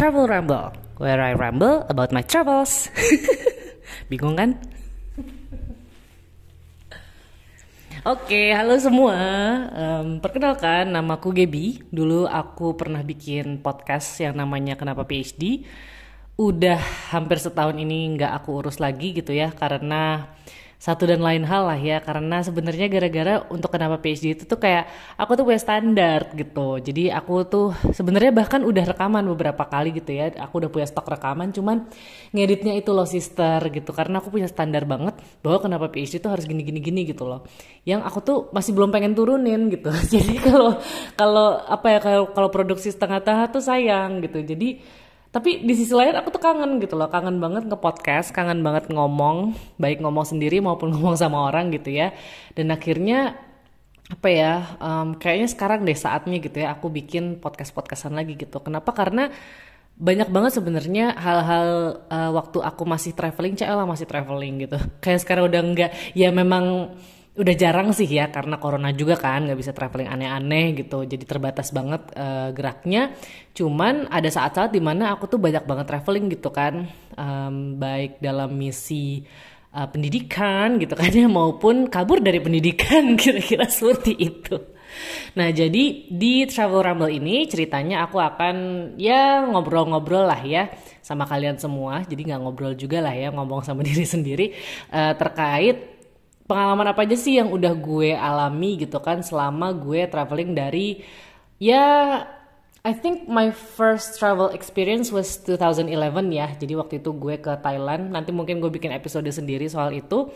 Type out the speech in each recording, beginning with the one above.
Travel Ramble, where I ramble about my travels. Bingung kan? Oke, halo semua. Um, perkenalkan, namaku Gebi. Dulu aku pernah bikin podcast yang namanya Kenapa PhD. Udah hampir setahun ini nggak aku urus lagi gitu ya, karena satu dan lain hal lah ya. Karena sebenarnya gara-gara untuk kenapa PhD itu tuh kayak aku tuh punya standar gitu. Jadi aku tuh sebenarnya bahkan udah rekaman beberapa kali gitu ya. Aku udah punya stok rekaman cuman ngeditnya itu loh sister gitu. Karena aku punya standar banget bahwa kenapa PhD itu harus gini-gini gini gitu loh. Yang aku tuh masih belum pengen turunin gitu. Jadi kalau kalau apa ya kalau kalau produksi setengah tahap tuh sayang gitu. Jadi tapi di sisi lain aku tuh kangen gitu loh kangen banget nge podcast kangen banget ngomong baik ngomong sendiri maupun ngomong sama orang gitu ya. Dan akhirnya apa ya um, kayaknya sekarang deh saatnya gitu ya aku bikin podcast podcastan lagi gitu. Kenapa? Karena banyak banget sebenarnya hal-hal uh, waktu aku masih traveling cewek masih traveling gitu. Kayak sekarang udah enggak ya memang udah jarang sih ya karena corona juga kan nggak bisa traveling aneh-aneh gitu. Jadi terbatas banget uh, geraknya. Cuman ada saat-saat di mana aku tuh banyak banget traveling gitu kan. Um, baik dalam misi uh, pendidikan gitu kan ya maupun kabur dari pendidikan kira-kira seperti itu. Nah jadi di Travel Rumble ini ceritanya aku akan ya ngobrol-ngobrol lah ya sama kalian semua. Jadi nggak ngobrol juga lah ya ngomong sama diri sendiri. Uh, terkait pengalaman apa aja sih yang udah gue alami gitu kan selama gue traveling dari ya I think my first travel experience was 2011 ya. Jadi waktu itu gue ke Thailand. Nanti mungkin gue bikin episode sendiri soal itu.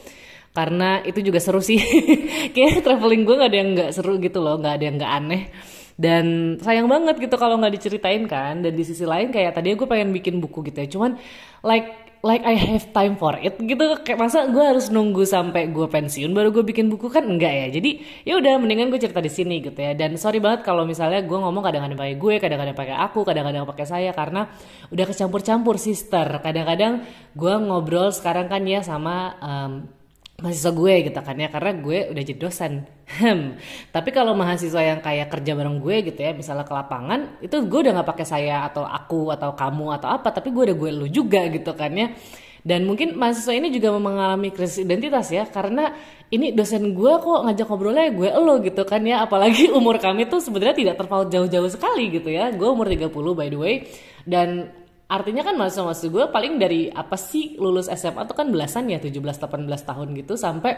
Karena itu juga seru sih. Kayak traveling gue gak ada yang gak seru gitu loh. Gak ada yang gak aneh. Dan sayang banget gitu kalau gak diceritain kan. Dan di sisi lain kayak tadi gue pengen bikin buku gitu ya. Cuman like like I have time for it gitu. Kayak masa gue harus nunggu sampai gue pensiun baru gue bikin buku? Kan enggak ya. Jadi ya udah mendingan gue cerita di sini gitu ya. Dan sorry banget kalau misalnya gue ngomong kadang-kadang pakai gue kadang-kadang pakai aku kadang-kadang pakai saya karena udah kecampur-campur sister. Kadang-kadang gue ngobrol sekarang kan ya sama um, mahasiswa gue gitu kan ya karena gue udah jadi dosen. Hmm. tapi kalau mahasiswa yang kayak kerja bareng gue gitu ya misalnya ke lapangan itu gue udah nggak pakai saya atau aku atau kamu atau apa tapi gue udah gue lu juga gitu kan ya. Dan mungkin mahasiswa ini juga mengalami krisis identitas ya karena ini dosen gue kok ngajak ngobrolnya gue lo gitu kan ya. Apalagi umur kami tuh sebenarnya tidak terpaut jauh-jauh sekali gitu ya. Gue umur 30 by the way. Dan artinya kan masa masa gue paling dari apa sih lulus SMA tuh kan belasan ya 17-18 tahun gitu sampai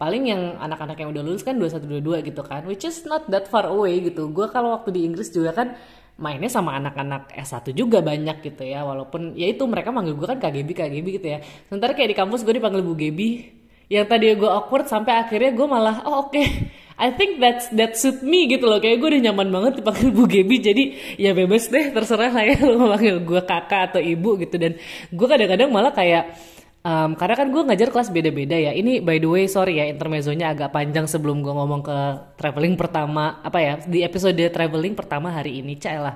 paling yang anak-anak yang udah lulus kan 21-22 gitu kan which is not that far away gitu. Gue kalau waktu di Inggris juga kan mainnya sama anak-anak S1 juga banyak gitu ya walaupun ya itu mereka manggil gue kan KGB KGB gitu ya. Sementara kayak di kampus gue dipanggil Bu Gebi yang tadi gue awkward sampai akhirnya gue malah oh oke. okay. I think that's that suit me gitu loh. Kayak gue udah nyaman banget dipanggil Bu Gebi jadi ya bebas deh terserah lah ya. Lo panggil gue kakak atau ibu gitu. Dan gue kadang-kadang malah kayak um, karena kan gue ngajar kelas beda-beda ya. Ini by the way sorry ya intermezzonya agak panjang sebelum gue ngomong ke traveling pertama apa ya di episode traveling pertama hari ini cah lah.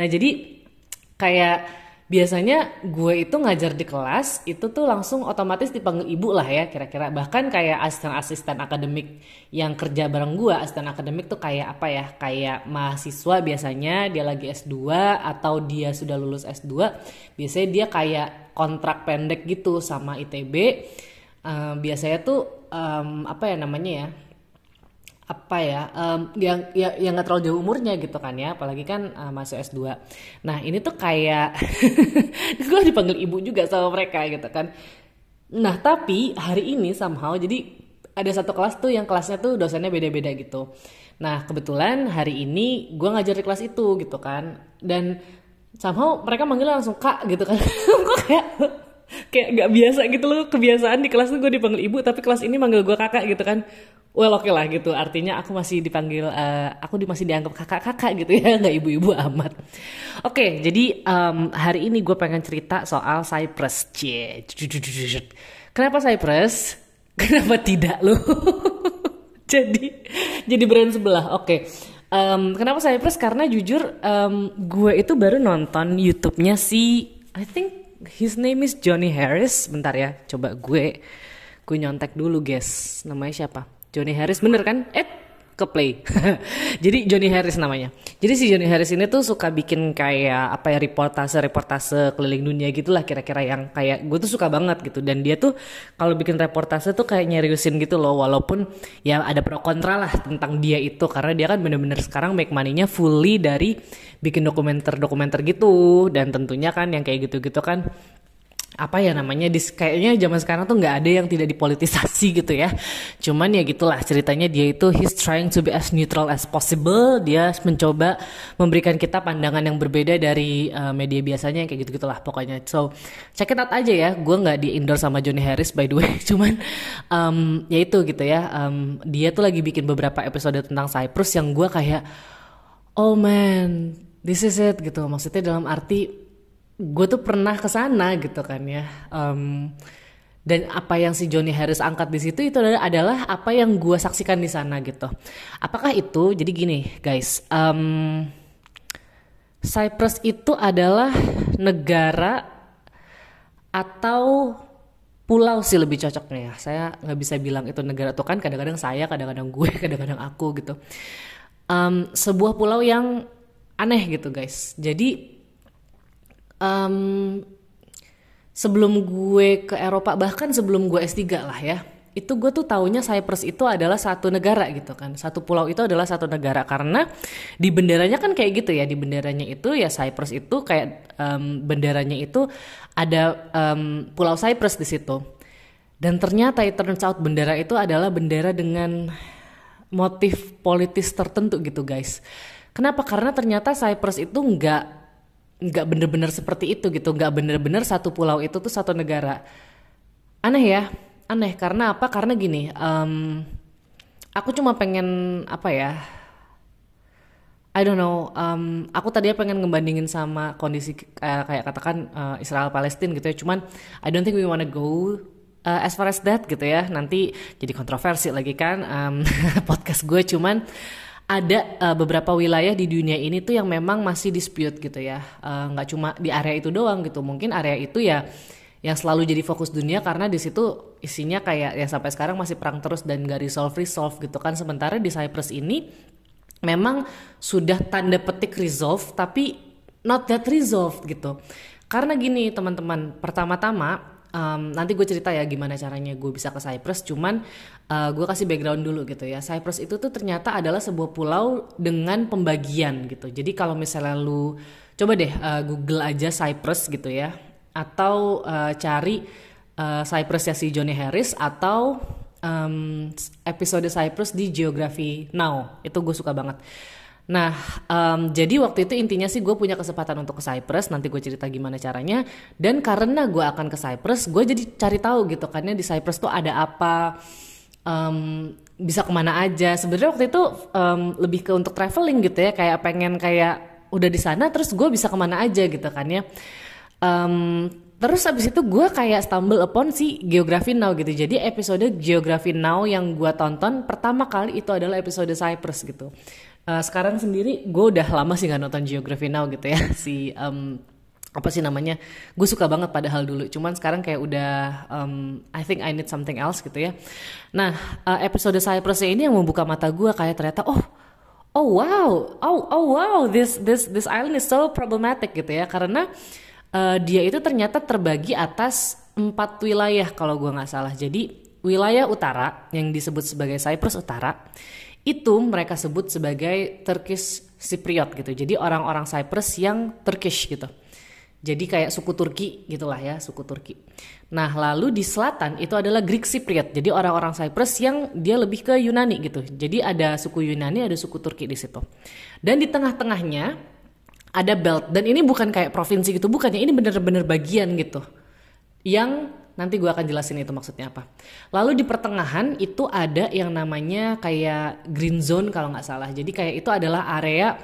Nah jadi kayak biasanya gue itu ngajar di kelas itu tuh langsung otomatis dipanggil ibu lah ya kira-kira. Bahkan kayak asisten-asisten akademik yang kerja bareng gue asisten akademik tuh kayak apa ya kayak mahasiswa biasanya dia lagi S2 atau dia sudah lulus S2 biasanya dia kayak kontrak pendek gitu sama ITB uh, biasanya tuh um, apa ya namanya ya apa ya um, yang ya, yang nggak terlalu jauh umurnya gitu kan ya apalagi kan uh, masuk S2 nah ini tuh kayak gue dipanggil ibu juga sama mereka gitu kan. Nah tapi hari ini somehow jadi ada satu kelas tuh yang kelasnya tuh dosennya beda-beda gitu. Nah kebetulan hari ini gue ngajar di kelas itu gitu kan. Dan somehow mereka manggil langsung kak gitu kan. Gue kayak kayak nggak biasa gitu loh kebiasaan di kelas tuh gue dipanggil ibu tapi kelas ini manggil gue kakak gitu kan. Well oke okay lah gitu artinya aku masih dipanggil uh, aku masih dianggap kakak-kakak gitu ya nggak ibu-ibu amat. Oke okay, jadi um, hari ini gue pengen cerita soal Cyprus cie kenapa Cyprus kenapa tidak lo jadi jadi brand sebelah oke. Okay. um, kenapa Cyprus karena jujur um, gue itu baru nonton YouTube-nya si I think his name is Johnny Harris. Bentar ya coba gue gue nyontek dulu guys. Namanya siapa? Johnny Harris bener kan? Eh ke play. Jadi Johnny Harris namanya. Jadi si Johnny Harris ini tuh suka bikin kayak apa ya reportase-reportase keliling dunia gitulah kira-kira yang kayak gue tuh suka banget gitu. Dan dia tuh kalau bikin reportase tuh kayak nyeriusin gitu loh walaupun ya ada pro kontra lah tentang dia itu karena dia kan bener-bener sekarang make money-nya fully dari bikin dokumenter-dokumenter gitu dan tentunya kan yang kayak gitu-gitu kan apa ya namanya dis kayaknya zaman sekarang tuh nggak ada yang tidak dipolitisasi gitu ya. Cuman ya gitulah ceritanya dia itu he's trying to be as neutral as possible. Dia mencoba memberikan kita pandangan yang berbeda dari uh, media biasanya kayak gitu gitulah pokoknya. So check it out aja ya. Gue nggak di endorse sama Johnny Harris by the way. Cuman um, ya itu gitu ya. Um, dia tuh lagi bikin beberapa episode tentang Cyprus yang gue kayak oh man this is it gitu. Maksudnya dalam arti gue tuh pernah ke sana gitu kan ya um, dan apa yang si Johnny Harris angkat di situ itu adalah, apa yang gue saksikan di sana gitu. Apakah itu? Jadi gini guys um, Cyprus itu adalah negara atau pulau sih lebih cocoknya ya. Saya nggak bisa bilang itu negara tuh kan kadang-kadang saya kadang-kadang gue kadang-kadang aku gitu. Um, sebuah pulau yang aneh gitu guys. Jadi um, sebelum gue ke Eropa bahkan sebelum gue S3 lah ya itu gue tuh taunya Cyprus itu adalah satu negara gitu kan. Satu pulau itu adalah satu negara. Karena di benderanya kan kayak gitu ya di benderanya itu ya Cyprus itu kayak um, benderanya itu ada um, pulau Cyprus di situ. Dan ternyata it turns out bendera itu adalah bendera dengan motif politis tertentu gitu guys. Kenapa? Karena ternyata Cyprus itu nggak nggak bener-bener seperti itu gitu. Nggak bener-bener satu pulau itu tuh satu negara. Aneh ya aneh. Karena apa? Karena gini um, aku cuma pengen apa ya I don't know um, aku tadinya pengen ngebandingin sama kondisi uh, kayak katakan uh, Israel Palestina gitu ya. Cuman I don't think we wanna go uh, as far as that gitu ya. Nanti jadi kontroversi lagi kan um, podcast gue. Cuman ada uh, beberapa wilayah di dunia ini tuh yang memang masih dispute gitu ya. Eh, nggak uh, cuma di area itu doang gitu. Mungkin area itu ya yang selalu jadi fokus dunia karena di situ isinya kayak yang sampai sekarang masih perang terus dan gak resolve resolve gitu kan. Sementara di Cyprus ini memang sudah tanda petik resolve tapi not that resolved gitu. Karena gini teman-teman pertama-tama um, nanti gue cerita ya gimana caranya gue bisa ke Cyprus. Cuman uh, gue kasih background dulu gitu ya. Cyprus itu tuh ternyata adalah sebuah pulau dengan pembagian gitu. Jadi kalau misalnya lu coba deh uh, Google aja Cyprus gitu ya. Atau uh, cari uh, Cyprus ya si Johnny Harris atau um, episode Cyprus di Geography Now. Itu gue suka banget Nah, um, jadi waktu itu intinya sih gue punya kesempatan untuk ke Cyprus. Nanti gue cerita gimana caranya. Dan karena gue akan ke Cyprus, gue jadi cari tahu gitu. Karena di Cyprus tuh ada apa, um, bisa ke mana aja. Sebenarnya waktu itu um, lebih ke untuk traveling gitu ya. Kayak pengen kayak udah di sana, terus gue bisa ke mana aja gitu kan ya. Um, Terus abis itu gue kayak stumble upon si Geography Now gitu. Jadi episode Geography Now yang gue tonton pertama kali itu adalah episode Cyprus gitu uh, sekarang sendiri gue udah lama sih nggak nonton Geography Now gitu ya. Si um, apa sih namanya? Gue suka banget padahal dulu. Cuman sekarang kayak udah um, I think I need something else gitu ya. Nah uh, episode Cyprus ini yang membuka mata gue kayak ternyata oh oh wow oh oh wow this this this island is so problematic gitu ya. Karena uh, dia itu ternyata terbagi atas empat wilayah kalau gue nggak salah. Jadi wilayah utara yang disebut sebagai Cyprus utara itu mereka sebut sebagai Turkish Cypriot gitu. Jadi orang-orang Cyprus yang Turkish gitu. Jadi kayak suku Turki gitulah ya, suku Turki. Nah, lalu di selatan itu adalah Greek Cypriot. Jadi orang-orang Cyprus yang dia lebih ke Yunani gitu. Jadi ada suku Yunani, ada suku Turki di situ. Dan di tengah-tengahnya ada belt. Dan ini bukan kayak provinsi gitu, bukannya ini bener-bener bagian gitu. Yang Nanti gue akan jelasin itu maksudnya apa. Lalu di pertengahan itu ada yang namanya kayak green zone kalau nggak salah. Jadi kayak itu adalah area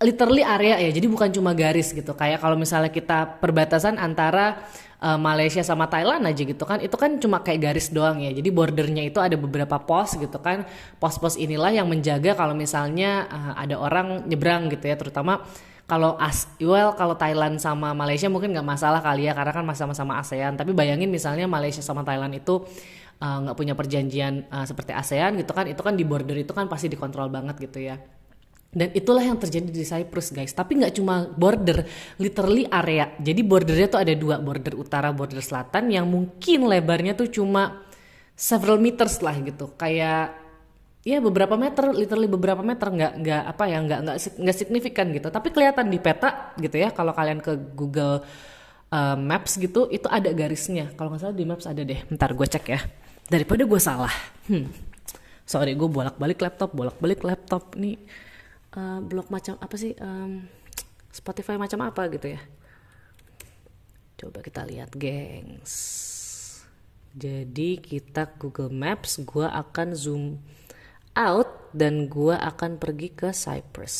literally area ya. Jadi bukan cuma garis gitu. Kayak kalau misalnya kita perbatasan antara uh, Malaysia sama Thailand aja gitu kan. Itu kan cuma kayak garis doang ya. Jadi bordernya itu ada beberapa pos gitu kan. Pos-pos inilah yang menjaga kalau misalnya uh, ada orang nyebrang gitu ya. Terutama kalau as well kalau Thailand sama Malaysia mungkin nggak masalah kali ya karena kan sama-sama ASEAN. Tapi bayangin misalnya Malaysia sama Thailand itu nggak uh, punya perjanjian uh, seperti ASEAN gitu kan itu kan di border itu kan pasti dikontrol banget gitu ya. Dan itulah yang terjadi di Cyprus guys. Tapi nggak cuma border literally area. Jadi bordernya tuh ada dua border utara border selatan yang mungkin lebarnya tuh cuma several meters lah gitu. Kayak ya beberapa meter literally beberapa meter. Nggak nggak apa ya nggak nggak nggak signifikan gitu. Tapi kelihatan di peta gitu ya kalau kalian ke Google uh, Maps gitu itu ada garisnya. Kalau nggak salah di Maps ada deh. Ntar gue cek ya. Daripada gue salah. Hmm. sorry gue bolak balik laptop bolak balik laptop nih. Uh, blog macam apa sih? Um, Spotify macam apa gitu ya? Coba kita lihat gengs. Jadi kita Google Maps gue akan zoom out dan gue akan pergi ke Cyprus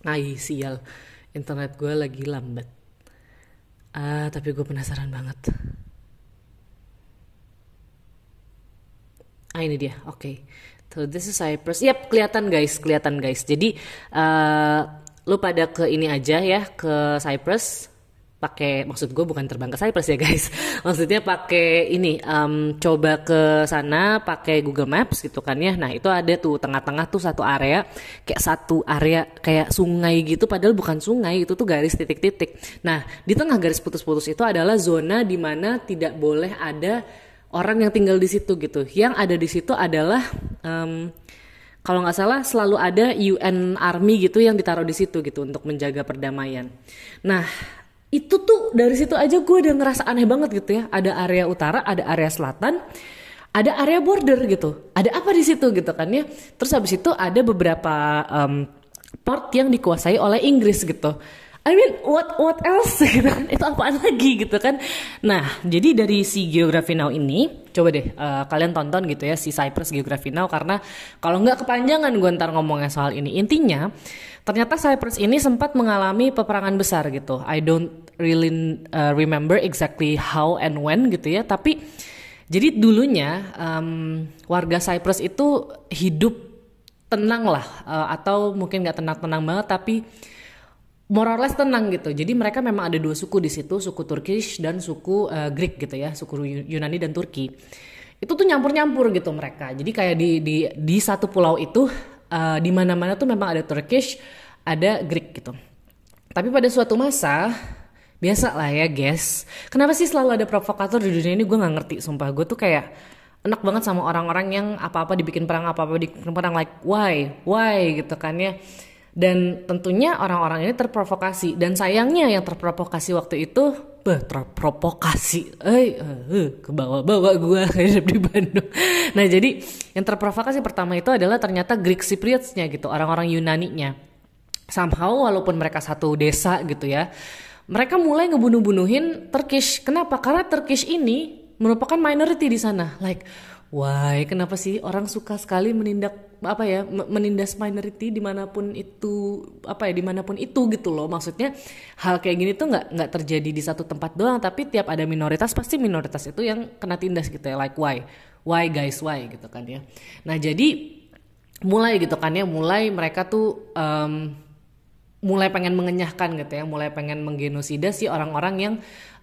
Nah, sial. Internet gue lagi lambat. Ah, tapi gue penasaran banget. Ah ini dia, oke. Okay. So this is Cyprus. Yap, kelihatan guys, kelihatan guys. Jadi uh, lu pada ke ini aja ya ke Cyprus pakai maksud gue bukan terbang ke Cyprus ya guys. Maksudnya pakai ini um, coba ke sana pakai Google Maps gitu kan ya. Nah itu ada tuh tengah-tengah tuh satu area kayak satu area kayak sungai gitu padahal bukan sungai itu tuh garis titik-titik. Nah di tengah garis putus-putus itu adalah zona di mana tidak boleh ada orang yang tinggal di situ gitu. Yang ada di situ adalah um, kalau nggak salah selalu ada UN Army gitu yang ditaruh di situ gitu untuk menjaga perdamaian. Nah itu tuh dari situ aja gue udah ngerasa aneh banget gitu ya. Ada area utara ada area selatan ada area border gitu. Ada apa di situ gitu kan ya. Terus habis itu ada beberapa um, port yang dikuasai oleh Inggris gitu I mean what what else? Gitu kan itu apaan lagi gitu kan? Nah jadi dari si Geography Now ini coba deh uh, kalian tonton gitu ya si Cyprus Geography Now karena kalau nggak kepanjangan gue ntar ngomongnya soal ini. Intinya ternyata Cyprus ini sempat mengalami peperangan besar gitu. I don't really uh, remember exactly how and when gitu ya, tapi jadi dulunya um, warga Cyprus itu hidup tenang lah, uh, atau mungkin nggak tenang-tenang banget, tapi more or less tenang gitu. Jadi mereka memang ada dua suku di situ, suku Turkish dan suku uh, Greek gitu ya, suku Yunani dan Turki. Itu tuh nyampur-nyampur gitu mereka. Jadi kayak di di di satu pulau itu uh, di mana-mana tuh memang ada Turkish, ada Greek gitu. Tapi pada suatu masa biasa lah ya guys. Kenapa sih selalu ada provokator di dunia ini gue nggak ngerti. Sumpah gue tuh kayak enak banget sama orang-orang yang apa-apa dibikin perang apa-apa dibikin perang like why why gitu kan ya. Dan tentunya orang-orang ini terprovokasi. Dan sayangnya yang terprovokasi waktu itu bah terprovokasi. Eh uh, ke bawah-bawah gue hidup di Bandung. Nah jadi yang terprovokasi pertama itu adalah ternyata Greek Cypriotsnya gitu orang-orang Yunani-nya. Somehow walaupun mereka satu desa gitu ya mereka mulai ngebunuh-bunuhin Turkish. Kenapa? Karena Turkish ini merupakan minority di sana. Like Why, kenapa sih orang suka sekali menindak apa ya menindas minority di mana pun itu apa ya di mana pun itu gitu loh. Maksudnya hal kayak gini tuh nggak nggak terjadi di satu tempat doang tapi tiap ada minoritas pasti minoritas itu yang kena tindas gitu ya like why? Why guys why? Gitu kan ya. Nah jadi mulai gitu kan ya mulai mereka tuh um, mulai pengen mengenyahkan gitu ya mulai pengen menggenosida si orang-orang yang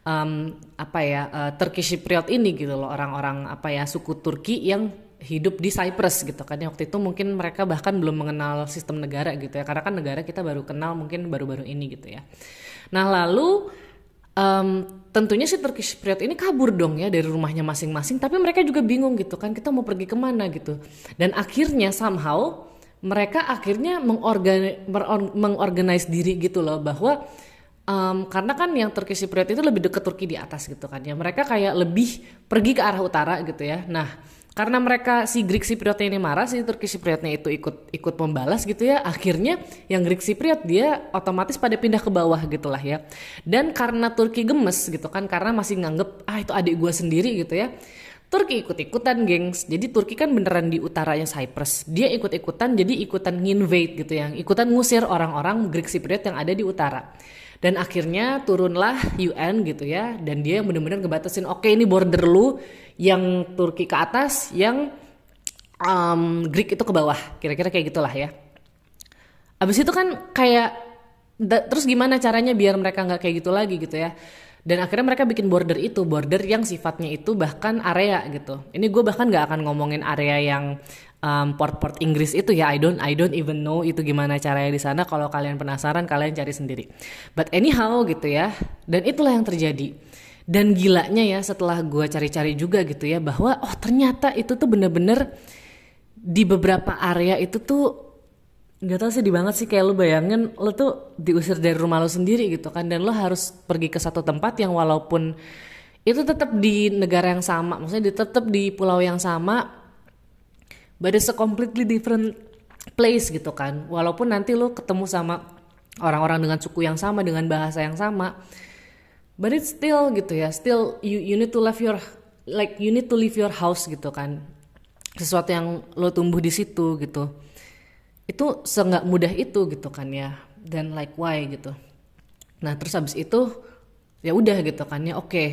um, apa ya uh, Turkish Cypriot ini gitu loh orang-orang apa ya suku Turki yang hidup di Cyprus gitu kan. Ya waktu itu mungkin mereka bahkan belum mengenal sistem negara gitu ya. Karena kan negara kita baru kenal mungkin baru-baru ini gitu ya. Nah lalu um, tentunya si Turkish Cypriot ini kabur dong ya dari rumahnya masing-masing. Tapi mereka juga bingung gitu kan kita mau pergi ke mana? gitu. Dan akhirnya somehow mereka akhirnya mengorgan mengorganize diri gitu loh bahwa um, karena kan yang Turkish Cypriot itu lebih dekat Turki di atas gitu kan ya. Mereka kayak lebih pergi ke arah utara gitu ya. Nah karena mereka si Greek Cypriotnya ini marah si Turkish Cypriotnya itu ikut ikut membalas gitu ya akhirnya yang Greek Cypriot dia otomatis pada pindah ke bawah gitulah ya. Dan karena Turki gemes gitu kan karena masih nganggep ah itu adik gue sendiri gitu ya. Turki ikut-ikutan gengs. Jadi Turki kan beneran di utaranya Cyprus. Dia ikut-ikutan jadi ikutan nginvade gitu ya ikutan ngusir orang-orang Greek Cypriot yang ada di utara. Dan akhirnya turunlah UN gitu ya dan dia benar-benar ngebatasin oke okay, ini border lu yang Turki ke atas yang um, Greek itu ke bawah. Kira-kira kayak gitulah ya. Abis itu kan kayak da, terus gimana caranya biar mereka nggak kayak gitu lagi gitu ya? Dan akhirnya mereka bikin border itu border yang sifatnya itu bahkan area gitu. Ini gue bahkan nggak akan ngomongin area yang um, port-port Inggris itu ya. I don't I don't even know itu gimana caranya di sana. Kalau kalian penasaran kalian cari sendiri. But anyhow gitu ya. Dan itulah yang terjadi dan gilanya ya setelah gue cari-cari juga gitu ya bahwa oh ternyata itu tuh bener-bener di beberapa area itu tuh nggak tau di banget sih kayak lu bayangin lu tuh diusir dari rumah lu sendiri gitu kan dan lu harus pergi ke satu tempat yang walaupun itu tetap di negara yang sama maksudnya tetap di pulau yang sama but it's a completely different place gitu kan. Walaupun nanti lu ketemu sama orang-orang dengan suku yang sama dengan bahasa yang sama but it's still gitu ya still you you need to leave your like you need to leave your house gitu kan. Sesuatu yang lo tumbuh di situ gitu. Itu seenggak mudah itu gitu kan ya dan like why gitu. Nah terus habis itu ya udah gitu kan ya oke. Okay.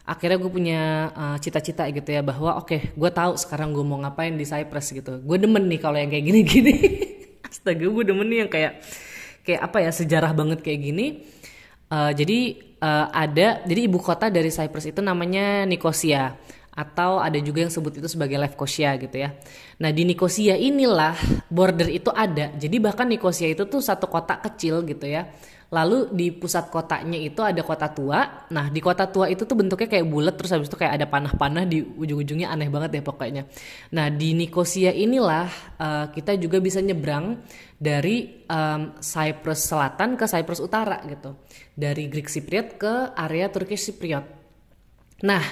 akhirnya gue punya uh, cita-cita gitu ya bahwa oke okay, gue tahu sekarang gue mau ngapain di Cyprus gitu. Gue demen nih kalau yang kayak gini-gini. Astaga gue demen nih yang kayak kayak apa ya sejarah banget kayak gini uh, jadi uh, ada jadi ibu kota dari Cyprus itu namanya Nicosia atau ada juga yang sebut itu sebagai Lefkosia gitu ya. Nah di Nikosia inilah border itu ada. Jadi bahkan Nikosia itu tuh satu kota kecil gitu ya. Lalu di pusat kotanya itu ada kota tua. Nah di kota tua itu tuh bentuknya kayak bulat terus habis itu kayak ada panah-panah di ujung-ujungnya aneh banget ya pokoknya. Nah di Nikosia inilah uh, kita juga bisa nyebrang dari um, Cyprus Selatan ke Cyprus Utara gitu. Dari Greek Cypriot ke area Turkish Cypriot. Nah,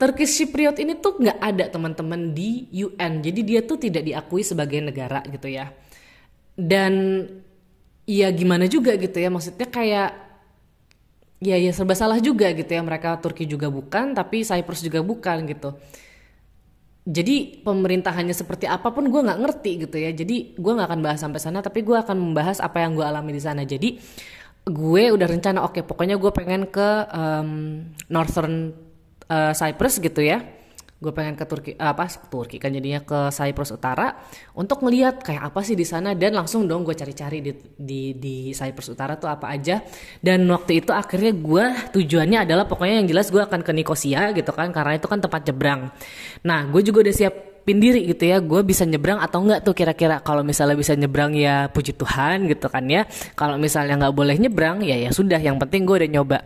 Turkish Cypriot ini tuh nggak ada teman-teman di UN, jadi dia tuh tidak diakui sebagai negara gitu ya. Dan ya gimana juga gitu ya, maksudnya kayak ya ya serba salah juga gitu ya mereka Turki juga bukan, tapi Cyprus juga bukan gitu. Jadi pemerintahannya seperti apa pun gue nggak ngerti gitu ya. Jadi gue nggak akan bahas sampai sana, tapi gue akan membahas apa yang gue alami di sana. Jadi gue udah rencana oke okay, pokoknya gue pengen ke um, Northern uh, Cyprus gitu ya gue pengen ke Turki uh, apa Turki kan jadinya ke Cyprus Utara untuk melihat kayak apa sih di sana dan langsung dong gue cari-cari di, di di Cyprus Utara tuh apa aja. Dan waktu itu akhirnya gue tujuannya adalah pokoknya yang jelas gue akan ke Nikosia gitu kan karena itu kan tempat nyebrang. Nah gue juga udah siap diri gitu ya. Gue bisa nyebrang atau enggak tuh kira-kira? Kalau misalnya bisa nyebrang ya puji Tuhan gitu kan ya. Kalau misalnya nggak boleh nyebrang ya ya sudah. Yang penting gue udah nyoba.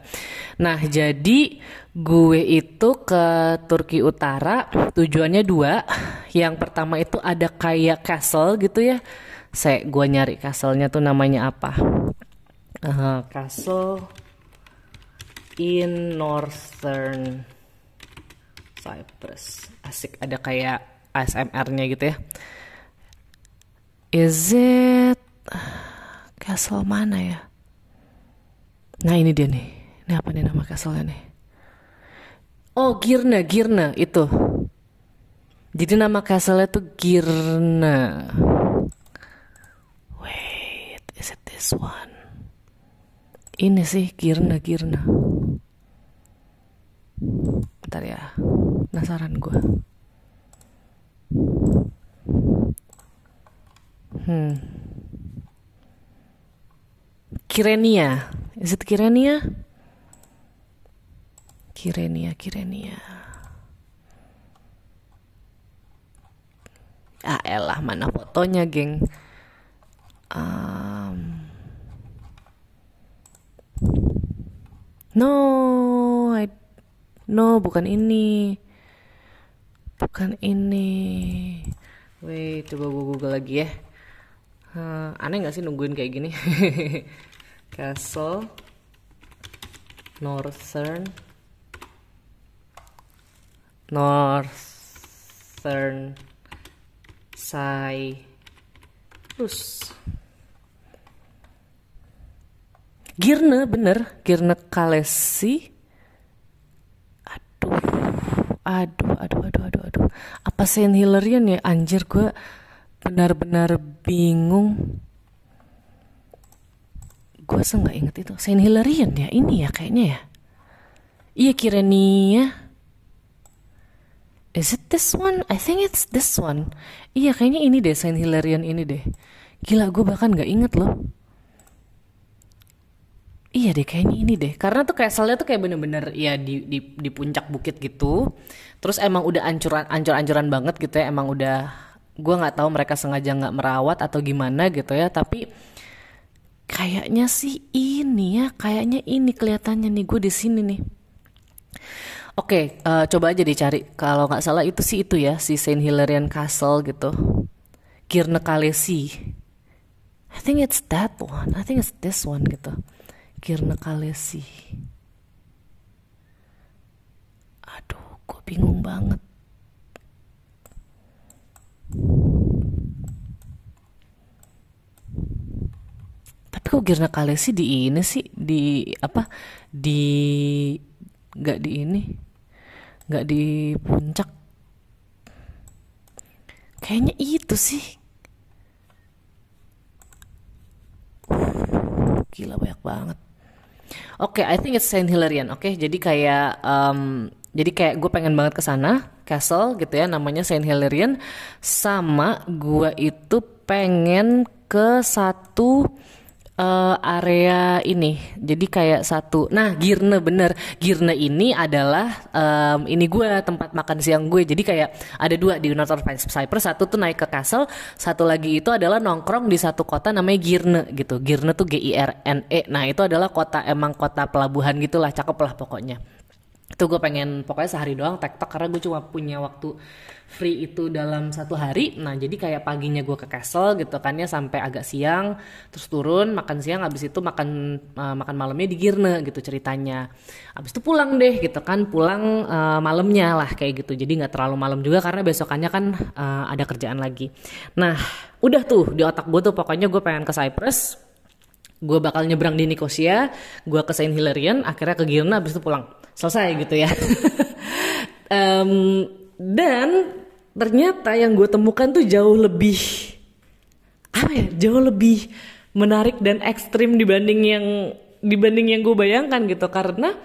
Nah jadi gue itu ke Turki Utara tujuannya dua. Yang pertama itu ada kayak castle gitu ya. Saya gue nyari castle-nya tuh namanya apa? Uh, castle in northern Cyprus. Asik ada kayak ASMR-nya gitu ya. Is it castle mana ya? Nah ini dia nih. Ini apa nih nama castle-nya nih? Oh Girna, Girna itu. Jadi nama castle-nya tuh Girna. Wait, is it this one? Ini sih Girna, Girna. Bentar ya, penasaran gue. Hmm. Kirenia. Is it Kirenia? Kirenia, Kirenia. Ah elah mana fotonya geng um, No I, No bukan ini Bukan ini. Wait, coba gue google lagi ya. Uh, aneh gak sih nungguin kayak gini? Castle Northern Northern Cyprus Girne bener. Girne Kalesi. Aduh aduh aduh aduh aduh apa Saint Hilarion ya anjir gue benar-benar bingung gue nggak inget itu Saint Hilarion ya ini ya kayaknya ya iya Kirenia Is it this one? I think it's this one. Iya kayaknya ini deh Saint Hilarion ini deh. Gila gue bahkan nggak inget loh. Iya deh kayaknya ini deh karena tuh castle-nya tuh kayak bener-bener ya di, di di puncak bukit gitu. Terus emang udah ancuran ancur-ancuran banget gitu ya emang udah gue nggak tahu mereka sengaja nggak merawat atau gimana gitu ya tapi kayaknya sih ini ya kayaknya ini kelihatannya nih gue di sini nih. Oke, uh, coba aja dicari. Kalau nggak salah itu sih itu ya, si Saint Hilarion Castle gitu. Kirne Kalesi. I think it's that one. I think it's this one gitu. Kirna Kalesi. Aduh, gue bingung banget. Tapi kok Kirna Kalesi di ini sih? Di apa? Di nggak di ini. Nggak di puncak. Kayaknya itu sih. Gila banyak banget Oke, okay, I think it's Saint Hilarion. Oke, okay? jadi kayak um, jadi kayak gue pengen banget ke sana, castle gitu ya, namanya Saint Hilarion. Sama gue itu pengen ke satu uh, area ini. Jadi kayak satu. Nah, Girne bener. Girne ini adalah um, ini gue tempat makan siang gue. Jadi kayak ada dua di North Cyprus. Satu tuh naik ke castle, satu lagi itu adalah nongkrong di satu kota namanya Girne gitu. Girne tuh G I R N E. Nah, itu adalah kota emang kota pelabuhan gitulah, cakep lah pokoknya itu gue pengen pokoknya sehari doang tektok karena gue cuma punya waktu free itu dalam satu hari. Nah jadi kayak paginya gue ke castle gitu kan ya sampai agak siang terus turun makan siang abis itu makan uh, makan malamnya di Girne gitu ceritanya. Abis itu pulang deh gitu kan pulang uh, malamnya lah kayak gitu. Jadi nggak terlalu malam juga karena besokannya kan uh, ada kerjaan lagi. Nah udah tuh di otak gue tuh pokoknya gue pengen ke Cyprus gue bakal nyebrang di Nicosia gue ke Saint Hilarion akhirnya ke Girne abis itu pulang. Selesai gitu ya. Um, dan ternyata yang gue temukan tuh jauh lebih apa ya jauh lebih menarik dan ekstrim dibanding yang dibanding yang gue bayangkan gitu. Karena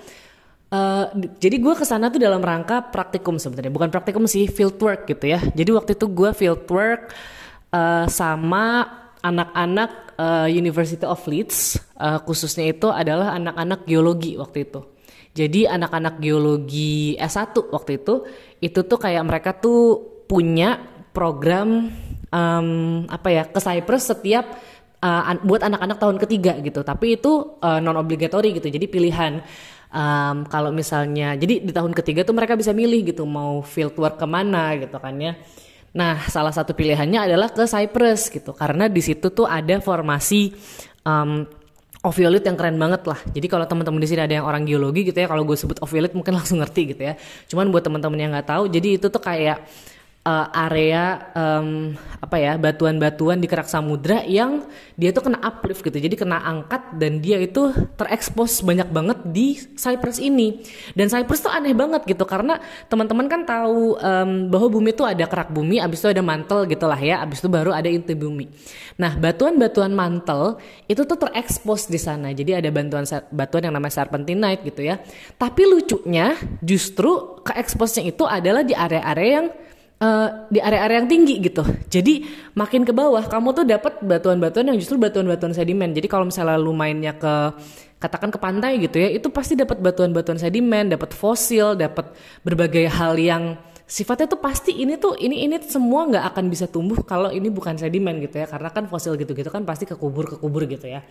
uh, jadi gue ke sana tuh dalam rangka praktikum sebenarnya. Bukan praktikum sih field work gitu ya. Jadi waktu itu gue field work uh, sama anak-anak uh, University of Leeds uh, khususnya itu adalah anak-anak geologi waktu itu jadi anak-anak geologi S1 waktu itu itu tuh kayak mereka tuh punya program um, apa ya ke Cyprus setiap uh, buat anak-anak tahun ketiga gitu. Tapi itu uh, non obligatory gitu. Jadi pilihan um, kalau misalnya jadi di tahun ketiga tuh mereka bisa milih gitu mau field work ke mana gitu kan ya. Nah, salah satu pilihannya adalah ke Cyprus gitu, karena di situ tuh ada formasi um, Oviolit yang keren banget lah. Jadi kalau teman-teman di sini ada yang orang geologi gitu ya, kalau gue sebut oviolit mungkin langsung ngerti gitu ya. Cuman buat teman-teman yang nggak tahu, jadi itu tuh kayak uh, area um, apa ya batuan-batuan di kerak samudra yang dia tuh kena uplift gitu. Jadi kena angkat dan dia itu terekspos banyak banget di Cyprus ini. Dan Cyprus tuh aneh banget gitu karena teman-teman kan tahu um, bahwa bumi tuh ada kerak bumi abis itu ada mantel gitulah ya abis itu baru ada inti bumi. Nah batuan-batuan mantel itu tuh terekspos di sana. Jadi ada bantuan batuan yang namanya serpentinite gitu ya. Tapi lucunya justru keeksposnya itu adalah di area-area yang Uh, di area-area yang tinggi gitu. Jadi makin ke bawah kamu tuh dapat batuan-batuan yang justru batuan-batuan sedimen. Jadi kalau misalnya lu mainnya ke katakan ke pantai gitu ya, itu pasti dapat batuan-batuan sedimen, dapat fosil, dapat berbagai hal yang sifatnya tuh pasti ini tuh ini ini semua nggak akan bisa tumbuh kalau ini bukan sedimen gitu ya karena kan fosil gitu-gitu kan pasti kekubur kekubur gitu ya.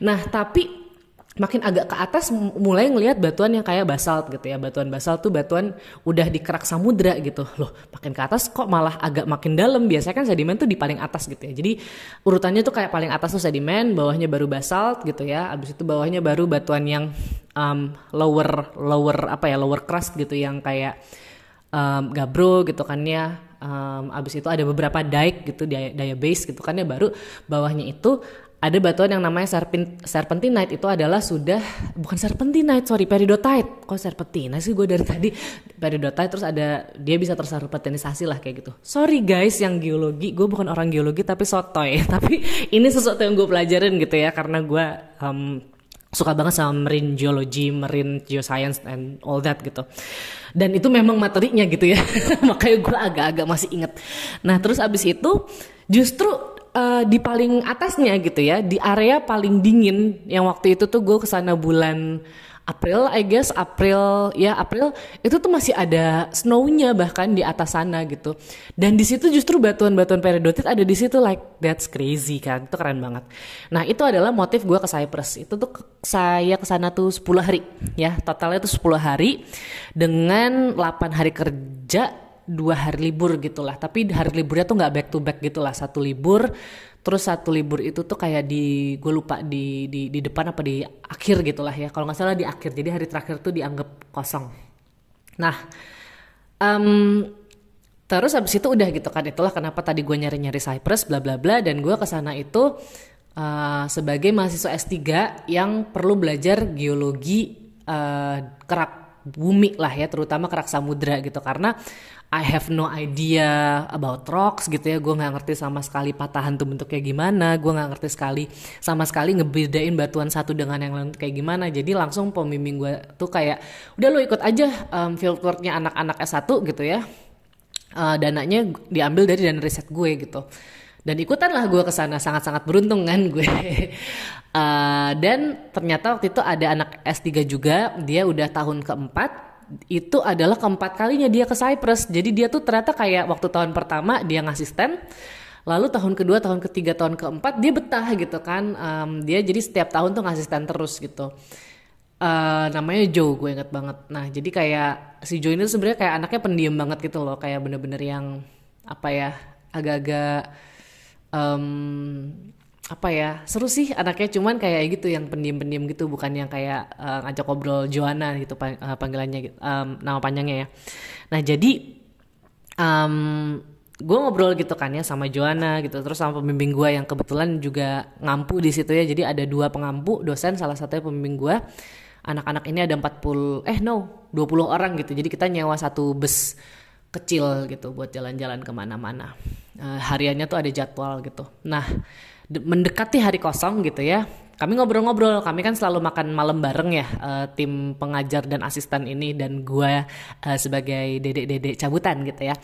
Nah tapi makin agak ke atas mulai ngelihat batuan yang kayak basalt gitu ya. Batuan basalt tuh batuan udah dikerak samudra gitu. Loh makin ke atas kok malah agak makin dalam? Biasanya kan sedimen tuh di paling atas gitu ya. Jadi urutannya tuh kayak paling atas tuh sedimen bawahnya baru basalt gitu ya. Abis itu bawahnya baru batuan yang um, lower lower apa ya lower crust gitu yang kayak um, gabro gitu kan ya. Um, abis itu ada beberapa dike gitu daya, daya base gitu kan ya. Baru bawahnya itu ada batuan yang namanya serpent, serpentinite itu adalah sudah bukan serpentinite sorry peridotite kok serpentinite sih gue dari tadi peridotite terus ada dia bisa terserpentinisasi lah kayak gitu sorry guys yang geologi gue bukan orang geologi tapi sotoy tapi ini sesuatu yang gue pelajarin gitu ya karena gue um, suka banget sama marine geology, marine geoscience and all that gitu. Dan itu memang materinya gitu ya. Makanya gue agak-agak masih inget. Nah terus abis itu justru uh, di paling atasnya gitu ya, di area paling dingin yang waktu itu tuh gue ke sana bulan April, I guess April ya April itu tuh masih ada snownya bahkan di atas sana gitu. Dan di situ justru batuan-batuan peridotit ada di situ like that's crazy kan, itu keren banget. Nah itu adalah motif gue ke Cyprus. Itu tuh saya ke sana tuh 10 hari ya, totalnya tuh 10 hari dengan 8 hari kerja dua hari libur gitulah. Tapi hari liburnya tuh nggak back to back gitulah. Satu libur terus satu libur itu tuh kayak di gue lupa di di di depan apa di akhir gitulah ya. Kalau nggak salah di akhir. Jadi hari terakhir tuh dianggap kosong. Nah um, terus habis itu udah gitu kan. Itulah kenapa tadi gue nyari nyari Cyprus bla bla bla. Dan gue ke sana itu uh, sebagai mahasiswa S3 yang perlu belajar geologi uh, kerak bumi lah ya terutama kerak samudra gitu. Karena I have no idea about rocks gitu ya. Gue nggak ngerti sama sekali patahan tuh bentuknya gimana. Gue nggak ngerti sekali sama sekali ngebedain batuan satu dengan yang lain kayak gimana. Jadi langsung pembimbing gue tuh kayak udah lo ikut aja um, fieldworknya anak-anak S1 gitu ya. Uh, dananya diambil dari dana riset gue gitu. Dan ikutan lah gue ke sana sangat-sangat beruntung kan gue uh, dan ternyata waktu itu ada anak S3 juga dia udah tahun keempat itu adalah keempat kalinya dia ke Cyprus. Jadi dia tuh ternyata kayak waktu tahun pertama dia ngasisten, lalu tahun kedua, tahun ketiga, tahun keempat dia betah gitu kan. Um, dia jadi setiap tahun tuh ngasisten terus gitu. Uh, namanya Joe gue inget banget. Nah jadi kayak si Joe ini sebenarnya kayak anaknya pendiam banget gitu loh, kayak bener-bener yang apa ya agak-agak apa ya seru sih anaknya cuman kayak gitu yang pendiam-pendiam gitu bukan yang kayak uh, ngajak ngobrol Joanna gitu uh, panggilannya um, nama panjangnya ya. Nah jadi um, gue ngobrol gitu kan ya sama Joanna gitu terus sama pembimbing gue yang kebetulan juga ngampu di situ ya jadi ada dua pengampu dosen salah satunya pembimbing gue anak-anak ini ada 40 eh no 20 orang gitu jadi kita nyewa satu bus kecil gitu buat jalan-jalan ke mana-mana. Uh, hariannya tuh ada jadwal gitu. Nah mendekati hari kosong gitu ya. Kami ngobrol-ngobrol kami kan selalu makan malam bareng ya uh, tim pengajar dan asisten ini dan gue uh, sebagai dedek-dedek cabutan gitu ya.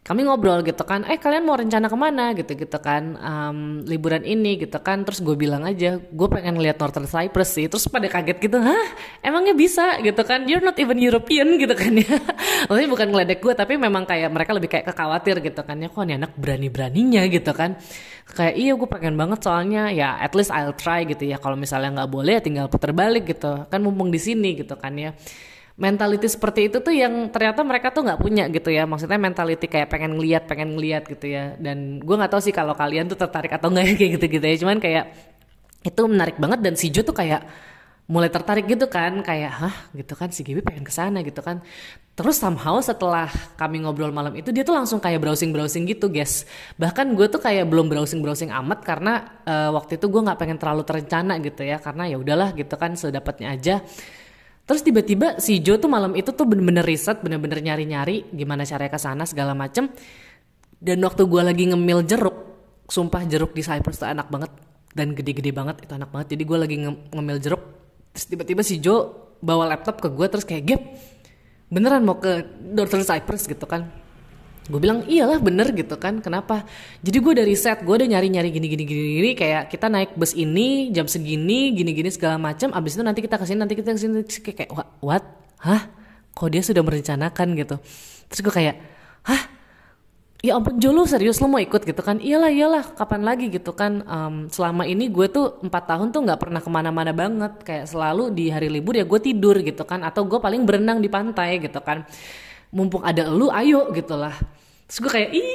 Kami ngobrol gitu kan eh kalian mau rencana ke mana? gitu gitu kan um, liburan ini gitu kan. Terus gue bilang aja gue pengen lihat Northern Cyprus sih. Terus pada kaget gitu hah? Emangnya bisa? gitu kan you're not even European gitu kan ya. Maksudnya bukan ngeledek gue tapi memang kayak mereka lebih kayak kekhawatir gitu kan ya kok nih anak berani beraninya gitu kan kayak iya gue pengen banget soalnya ya at least I'll try gitu ya. Kalau misalnya nggak boleh ya tinggal putar balik gitu. Kan mumpung di sini gitu kan ya. Mentality seperti itu tuh yang ternyata mereka tuh nggak punya gitu ya. Maksudnya mentality kayak pengen ngeliat pengen ngeliat gitu ya. Dan gue nggak tahu sih kalau kalian tuh tertarik atau enggak kayak gitu gitu ya. Cuman kayak itu menarik banget dan si Jo tuh kayak mulai tertarik gitu kan kayak hah gitu kan si Gibi pengen ke sana gitu kan terus somehow setelah kami ngobrol malam itu dia tuh langsung kayak browsing browsing gitu guys bahkan gue tuh kayak belum browsing browsing amat karena uh, waktu itu gue nggak pengen terlalu terencana gitu ya karena ya udahlah gitu kan sedapatnya aja Terus tiba-tiba si Joe tuh malam itu tuh bener-bener riset, bener-bener nyari-nyari gimana caranya ke sana segala macem. Dan waktu gue lagi ngemil jeruk, sumpah jeruk di Cyprus tuh enak banget dan gede-gede banget itu enak banget. Jadi gue lagi ngemil jeruk, tiba-tiba si Joe bawa laptop ke gue terus kayak gap beneran mau ke Northern Cyprus gitu kan. Gue bilang iyalah bener gitu kan. Kenapa? Jadi gue dari set gue udah nyari nyari gini gini gini gini kayak kita naik bus ini jam segini gini gini segala macam. Abis itu nanti kita ke sini nanti kita ke sini kayak what? Hah? Kok dia sudah merencanakan? gitu. Terus gue kayak hah ya ampun Jolo serius lo mau ikut gitu kan? Iyalah iyalah kapan lagi gitu kan? Um, selama ini gue tuh empat tahun tuh nggak pernah ke mana-mana banget. Kayak selalu di hari libur ya gue tidur gitu kan? Atau gue paling berenang di pantai gitu kan? Mumpung ada lu ayo gitu lah. Terus gue kayak ih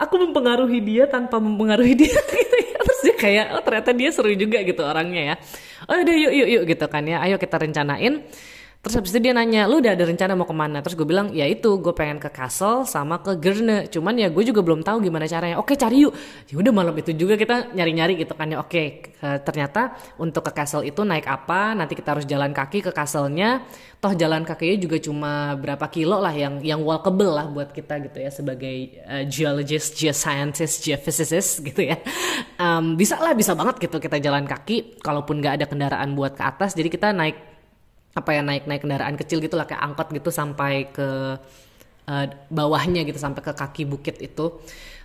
aku mempengaruhi dia tanpa mempengaruhi dia. Gitu ya. Terus dia kayak oh ternyata dia seru juga gitu orangnya ya. Oh udah yuk yuk yuk gitu kan ya. Ayo kita rencanain Terus habis itu dia nanya, lu udah ada rencana mau ke mana? Terus gue bilang, ya itu, gue pengen ke Castle sama ke Gerne. Cuman ya gue juga belum tahu gimana caranya. Oke cari yuk. Ya udah malam itu juga kita nyari-nyari gitu kan ya. Oke, ternyata untuk ke Castle itu naik apa? Nanti kita harus jalan kaki ke Castle-nya. Toh jalan kakinya juga cuma berapa kilo lah yang yang walkable lah buat kita gitu ya sebagai uh, geologist, geoscientist, geophysicist gitu ya. Um, bisa lah, bisa banget gitu kita jalan kaki. Kalaupun nggak ada kendaraan buat ke atas, jadi kita naik apa ya naik naik kendaraan kecil gitu lah kayak angkot gitu sampai ke uh, bawahnya gitu sampai ke kaki bukit itu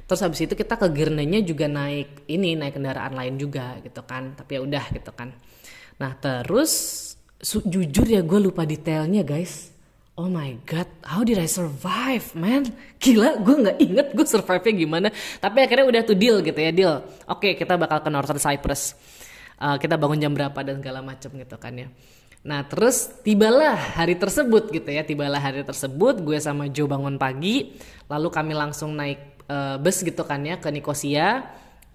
terus habis itu kita ke Girnenya juga naik ini naik kendaraan lain juga gitu kan tapi ya udah gitu kan nah terus jujur ya gue lupa detailnya guys Oh my god, how did I survive, man? Gila, gue nggak inget gue survive-nya gimana. Tapi akhirnya udah tuh deal gitu ya, deal. Oke, kita bakal ke Northern Cyprus. Uh, kita bangun jam berapa dan segala macem gitu kan ya. Nah terus tibalah hari tersebut gitu ya, tibalah hari tersebut gue sama Joe bangun pagi, lalu kami langsung naik uh, bus gitu kan ya ke Nikosia,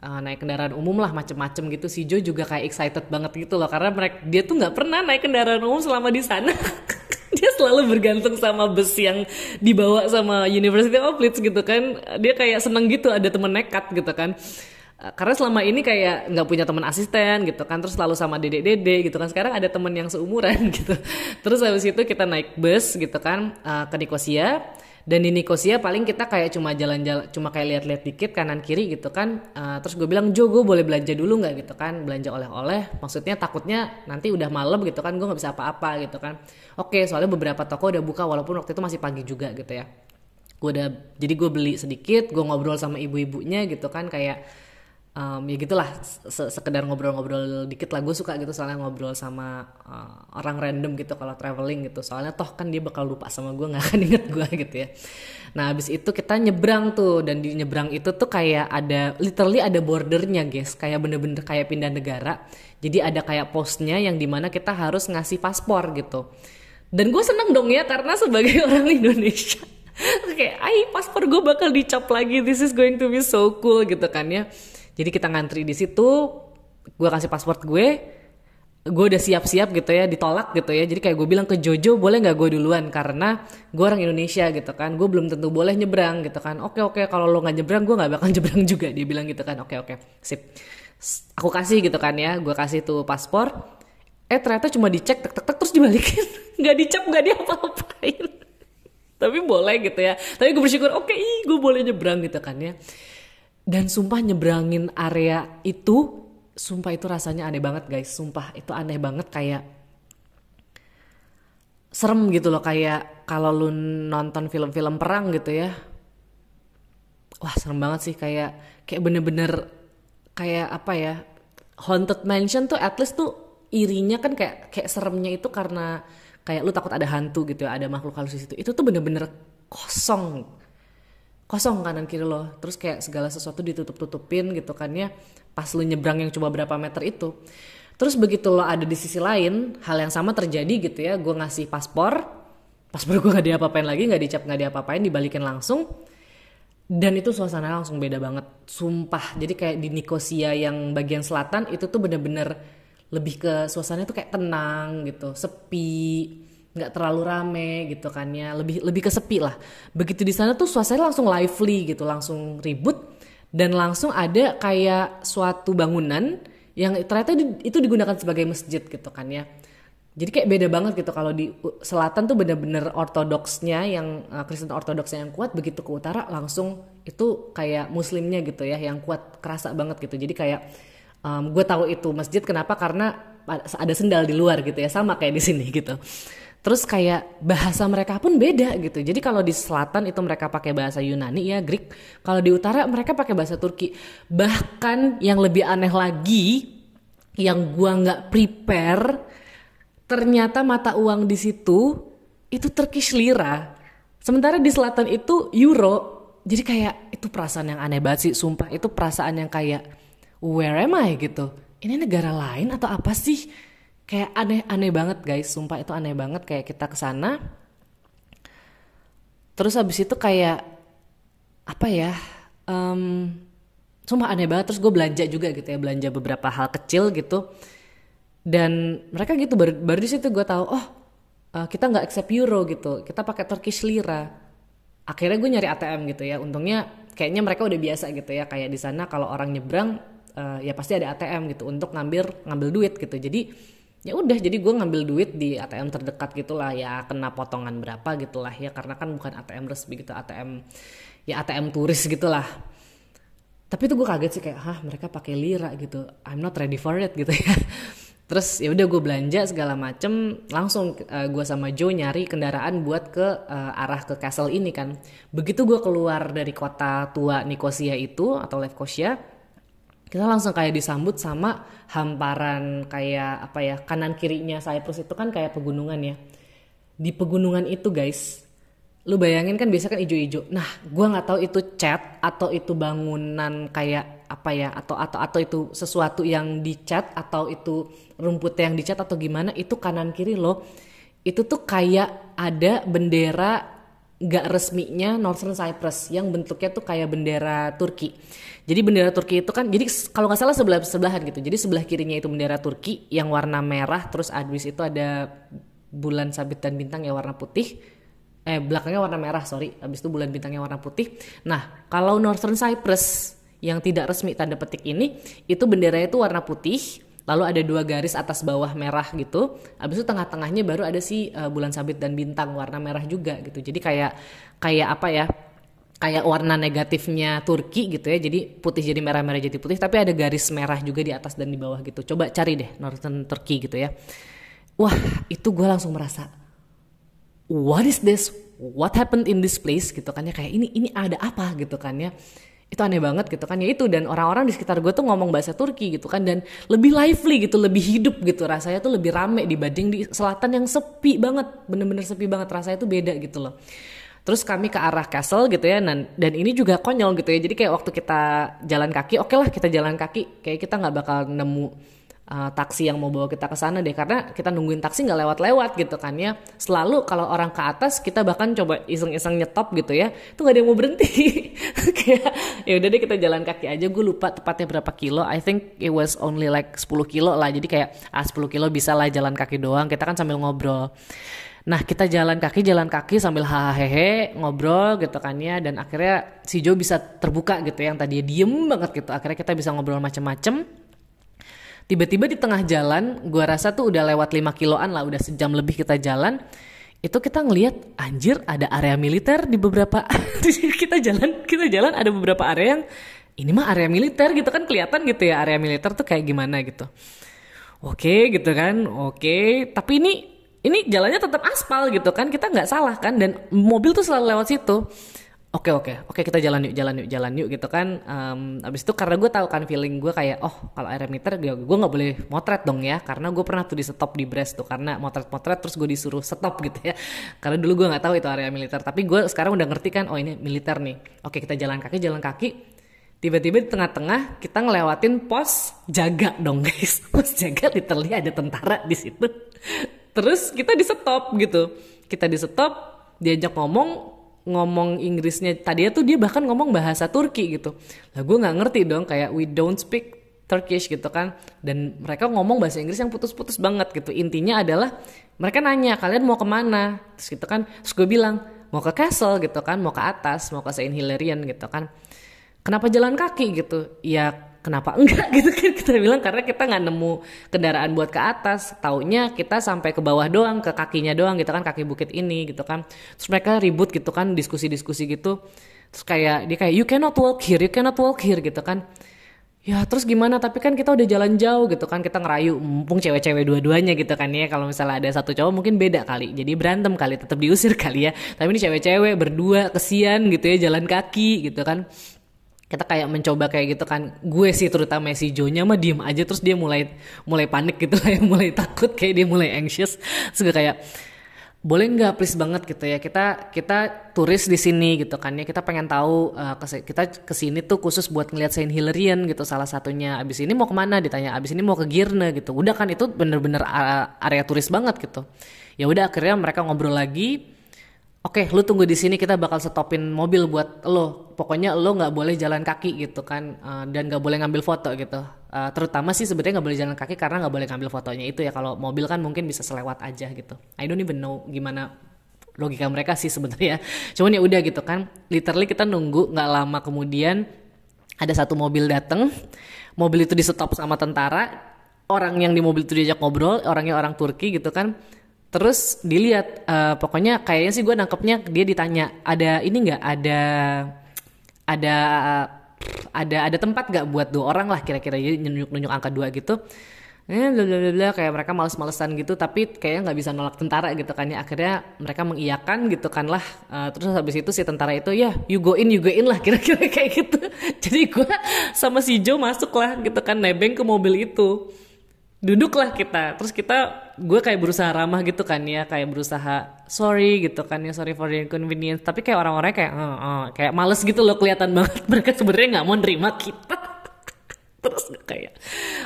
uh, naik kendaraan umum lah macem-macem gitu. Si Joe juga kayak excited banget gitu loh, karena mereka dia tuh nggak pernah naik kendaraan umum selama di sana. dia selalu bergantung sama bus yang dibawa sama University of Leeds gitu kan dia kayak seneng gitu ada temen nekat gitu kan karena selama ini kayak nggak punya teman asisten gitu kan terus selalu sama dede dede gitu kan. Sekarang ada temen yang seumuran gitu. Terus habis itu kita naik bus gitu kan uh, ke Nikosia. Dan di Nikosia paling kita kayak cuma jalan-jalan cuma kayak lihat-lihat dikit kanan kiri gitu kan. Uh, terus gue bilang Jo gue boleh belanja dulu nggak? Gitu kan belanja oleh-oleh. Maksudnya takutnya nanti udah malam gitu kan gue nggak bisa apa-apa gitu kan. Oke soalnya beberapa toko udah buka walaupun waktu itu masih pagi juga gitu ya. Gue udah jadi gue beli sedikit gue ngobrol sama ibu-ibunya gitu kan kayak um, ya gitulah sekedar ngobrol-ngobrol dikit lah. Gue suka gitu soalnya ngobrol sama uh, orang random gitu kalau traveling gitu. Soalnya toh kan dia bakal lupa sama gue nggak akan inget gue gitu ya. Nah abis itu kita nyebrang tuh. Dan di nyebrang itu tuh kayak ada literally ada bordernya guys. Kayak bener-bener kayak pindah negara. Jadi ada kayak posnya yang di mana kita harus ngasih paspor gitu. Dan gue seneng dong ya karena sebagai orang Indonesia kayak, ay paspor gue bakal dicap lagi, this is going to be so cool gitu kan ya jadi kita ngantri di situ gue kasih paspor gue gue udah siap-siap gitu ya ditolak gitu ya. Jadi kayak gue bilang ke Jojo boleh nggak gue duluan? Karena gue orang Indonesia gitu kan. Gue belum tentu boleh nyebrang gitu kan. Oke oke kalau lo nggak nyebrang gue nggak bakal nyebrang juga dia bilang gitu kan. Oke oke sip. Aku kasih gitu kan ya gue kasih tuh paspor eh ternyata cuma dicek tek tek tek terus dibalikin. Nggak dicap nggak diapa-apain. Tapi boleh gitu ya. Tapi gue bersyukur oke okay, gue boleh nyebrang gitu kan ya dan sumpah nyebrangin area itu sumpah itu rasanya aneh banget guys. Sumpah itu aneh banget kayak serem gitu loh kayak kalau lu nonton film-film perang gitu ya. Wah serem banget sih kayak kayak bener-bener kayak apa ya haunted mansion tuh at least tuh irinya kan kayak kayak seremnya itu karena kayak lu takut ada hantu gitu ya ada makhluk halus di situ. Itu tuh bener-bener kosong kosong kanan kiri lo. Terus kayak segala sesuatu ditutup tutupin gitu kan ya pas lo nyebrang yang coba berapa meter itu. Terus begitu lo ada di sisi lain hal yang sama terjadi gitu ya gue ngasih paspor. Paspor gue nggak diapa-apain lagi nggak dicap nggak diapa-apain dibalikin langsung. Dan itu suasana langsung beda banget sumpah. Jadi kayak di Nikosia yang bagian selatan itu tuh bener-bener lebih ke suasana tuh kayak tenang gitu sepi nggak terlalu rame gitu kan ya. Lebih lebih kesepi lah. Begitu di sana tuh suasana langsung lively gitu langsung ribut. Dan langsung ada kayak suatu bangunan yang ternyata itu digunakan sebagai masjid gitu kan ya. Jadi kayak beda banget gitu kalau di selatan tuh bener-bener ortodoksnya yang uh, Kristen ortodoksnya yang kuat begitu ke utara langsung itu kayak muslimnya gitu ya yang kuat kerasa banget gitu. Jadi kayak um, gue tahu itu masjid kenapa? Karena ada sendal di luar gitu ya sama kayak di sini gitu Terus kayak bahasa mereka pun beda gitu. Jadi kalau di selatan itu mereka pakai bahasa Yunani ya Greek. Kalau di utara mereka pakai bahasa Turki. Bahkan yang lebih aneh lagi, yang gua nggak prepare, ternyata mata uang di situ itu Turkish lira. Sementara di selatan itu euro. Jadi kayak itu perasaan yang aneh banget sih, sumpah itu perasaan yang kayak where am I gitu. Ini negara lain atau apa sih? Kayak aneh-aneh banget guys. Sumpah itu aneh banget. Kayak kita ke sana terus habis itu kayak apa ya um, sumpah aneh banget. Terus gue belanja juga gitu ya belanja beberapa hal kecil gitu. Dan mereka gitu baru, baru di situ gue tahu oh uh, kita nggak accept euro gitu. Kita pakai Turkish lira. Akhirnya gue nyari ATM gitu ya. Untungnya kayaknya mereka udah biasa gitu ya. Kayak di sana kalau orang nyebrang uh, ya pasti ada ATM gitu untuk ngambil ngambil duit gitu. Jadi ya udah jadi gue ngambil duit di ATM terdekat gitulah ya kena potongan berapa gitulah ya karena kan bukan ATM resmi gitu ATM ya ATM turis gitulah. Tapi itu gue kaget sih kayak hah mereka pakai lira gitu I'm not ready for it gitu ya. Terus ya udah gue belanja segala macem langsung uh, gue sama Joe nyari kendaraan buat ke uh, arah ke castle ini kan. Begitu gue keluar dari kota tua Nicosia itu atau Lefkosia kita langsung kayak disambut sama hamparan kayak apa ya kanan kirinya Cyprus itu kan kayak pegunungan ya. Di pegunungan itu guys lu bayangin kan biasa kan ijo-ijo. Nah gue nggak tahu itu cat atau itu bangunan kayak apa ya atau atau atau itu sesuatu yang dicat atau itu rumput yang dicat atau gimana itu kanan kiri loh. Itu tuh kayak ada bendera gak resminya Northern Cyprus yang bentuknya tuh kayak bendera Turki. Jadi bendera Turki itu kan jadi kalau nggak salah sebelah sebelahan gitu. Jadi sebelah kirinya itu bendera Turki yang warna merah terus abis itu ada bulan sabit dan bintang yang warna putih. Eh belakangnya warna merah sorry. Abis itu bulan bintangnya warna putih. Nah kalau Northern Cyprus yang tidak resmi tanda petik ini itu benderanya itu warna putih lalu ada dua garis atas bawah merah gitu. Habis itu tengah-tengahnya baru ada si uh, bulan sabit dan bintang warna merah juga gitu. Jadi kayak kayak apa ya kayak warna negatifnya Turki gitu ya. Jadi putih jadi merah merah jadi putih. Tapi ada garis merah juga di atas dan di bawah gitu. Coba cari deh Northern Turkey gitu ya. Wah itu gue langsung merasa what is this? What happened in this place? Gitu kan ya. Kayak ini ini ada apa gitu kan ya itu aneh banget gitu kan. Ya itu dan orang-orang di sekitar gue tuh ngomong bahasa Turki gitu kan dan lebih lively gitu lebih hidup gitu. Rasanya tuh lebih rame dibanding di selatan yang sepi banget bener-bener sepi banget. Rasanya tuh beda gitu loh. Terus kami ke arah castle gitu ya dan dan ini juga konyol gitu ya. Jadi kayak waktu kita jalan kaki oke okay lah kita jalan kaki. Kayak kita nggak bakal nemu uh, taksi yang mau bawa kita ke sana deh karena kita nungguin taksi nggak lewat-lewat gitu kan ya. Selalu kalau orang ke atas kita bahkan coba iseng-iseng nyetop gitu ya. Itu nggak ada yang mau berhenti. Kayak ya udah deh kita jalan kaki aja. Gue lupa tepatnya berapa kilo. I think it was only like 10 kilo lah. Jadi kayak ah 10 kilo bisa lah jalan kaki doang. Kita kan sambil ngobrol. Nah kita jalan kaki jalan kaki sambil hahehe ngobrol gitu kan ya. Dan akhirnya si Jo bisa terbuka gitu ya, yang tadi diem banget gitu. Akhirnya kita bisa ngobrol macem-macem tiba-tiba di tengah jalan gua rasa tuh udah lewat 5 kiloan lah udah sejam lebih kita jalan itu kita ngelihat anjir ada area militer di beberapa kita jalan kita jalan ada beberapa area yang ini mah area militer gitu kan kelihatan gitu ya area militer tuh kayak gimana gitu. Oke gitu kan oke tapi ini ini jalannya tetap aspal gitu kan kita nggak salah kan dan mobil tuh selalu lewat situ oke oke. Oke kita jalan yuk jalan yuk jalan yuk gitu kan. Um, abis itu karena gue tahu kan feeling gue kayak oh kalau area meter gue gue nggak boleh motret dong ya. Karena gue pernah tuh di stop di Brest tuh karena motret-motret terus gue disuruh stop gitu ya. Karena dulu gue nggak tahu itu area militer. Tapi gue sekarang udah ngerti kan oh ini militer nih. Oke kita jalan kaki jalan kaki. Tiba-tiba di tengah-tengah kita ngelewatin pos jaga dong guys. Pos jaga literally ada tentara di situ. Terus kita di stop gitu. Kita di stop diajak ngomong ngomong Inggrisnya tadi tuh dia bahkan ngomong bahasa Turki gitu. Lah gue nggak ngerti dong kayak we don't speak Turkish gitu kan. Dan mereka ngomong bahasa Inggris yang putus-putus banget gitu. Intinya adalah mereka nanya kalian mau ke mana? Terus gitu kan. Terus gue bilang mau ke castle gitu kan. Mau ke atas mau ke Saint Hilarion gitu kan. Kenapa jalan kaki? gitu. Ya kenapa enggak gitu kan. Kita bilang karena kita nggak nemu kendaraan buat ke atas. Taunya kita sampai ke bawah doang ke kakinya doang gitu kan kaki bukit ini gitu kan. Terus mereka ribut gitu kan diskusi-diskusi gitu. Terus kayak dia kayak you cannot walk here you cannot walk here gitu kan. Ya terus gimana? Tapi kan kita udah jalan jauh gitu kan. Kita ngerayu mumpung cewek-cewek dua-duanya gitu kan ya. Kalau misalnya ada satu cowok mungkin beda kali. Jadi berantem kali tetap diusir kali ya. Tapi ini cewek-cewek berdua kesian gitu ya jalan kaki gitu kan kita kayak mencoba kayak gitu kan. Gue sih terutama si Jonya mah diem aja terus dia mulai mulai panik gitu lah mulai takut kayak dia mulai anxious. Terus kayak boleh nggak please banget gitu ya. Kita kita turis di sini gitu kan ya. Kita pengen tahu uh, kita ke sini tuh khusus buat ngeliat Saint Hilarion gitu salah satunya. Abis ini mau ke mana? Ditanya abis ini mau ke Girne gitu. Udah kan itu bener-bener area turis banget gitu. Ya udah akhirnya mereka ngobrol lagi Oke, okay, lu tunggu di sini kita bakal stopin mobil buat lo. Pokoknya lo nggak boleh jalan kaki gitu kan, uh, dan nggak boleh ngambil foto gitu. Uh, terutama sih sebenarnya nggak boleh jalan kaki karena nggak boleh ngambil fotonya itu ya. Kalau mobil kan mungkin bisa selewat aja gitu. I don't even know gimana logika mereka sih sebenarnya. Cuman ya udah gitu kan. Literally kita nunggu nggak lama kemudian ada satu mobil dateng. Mobil itu di stop sama tentara. Orang yang di mobil itu diajak ngobrol, orangnya orang Turki gitu kan Terus dilihat, uh, pokoknya kayaknya sih gue nangkepnya dia ditanya ada ini nggak? Ada ada ada ada tempat nggak buat dua orang lah kira-kira? Jadi nunjuk-nunjuk angka dua gitu. eh bla bla bla kayak mereka males-malesan gitu tapi kayaknya nggak bisa nolak tentara gitu kan ya. Akhirnya mereka mengiyakan gitu kan lah. Uh, terus habis itu si tentara itu ya you go in you go in lah kira-kira kayak gitu. Jadi gue sama si Joe masuk lah gitu kan nebeng ke mobil itu. Duduklah kita. Terus kita gue kayak berusaha ramah gitu kan ya kayak berusaha sorry gitu kan ya sorry for the inconvenience. Tapi kayak orang-orang kayak uh, uh, kayak males gitu loh kelihatan banget. Mereka sebenarnya nggak mau nerima kita. Terus kayak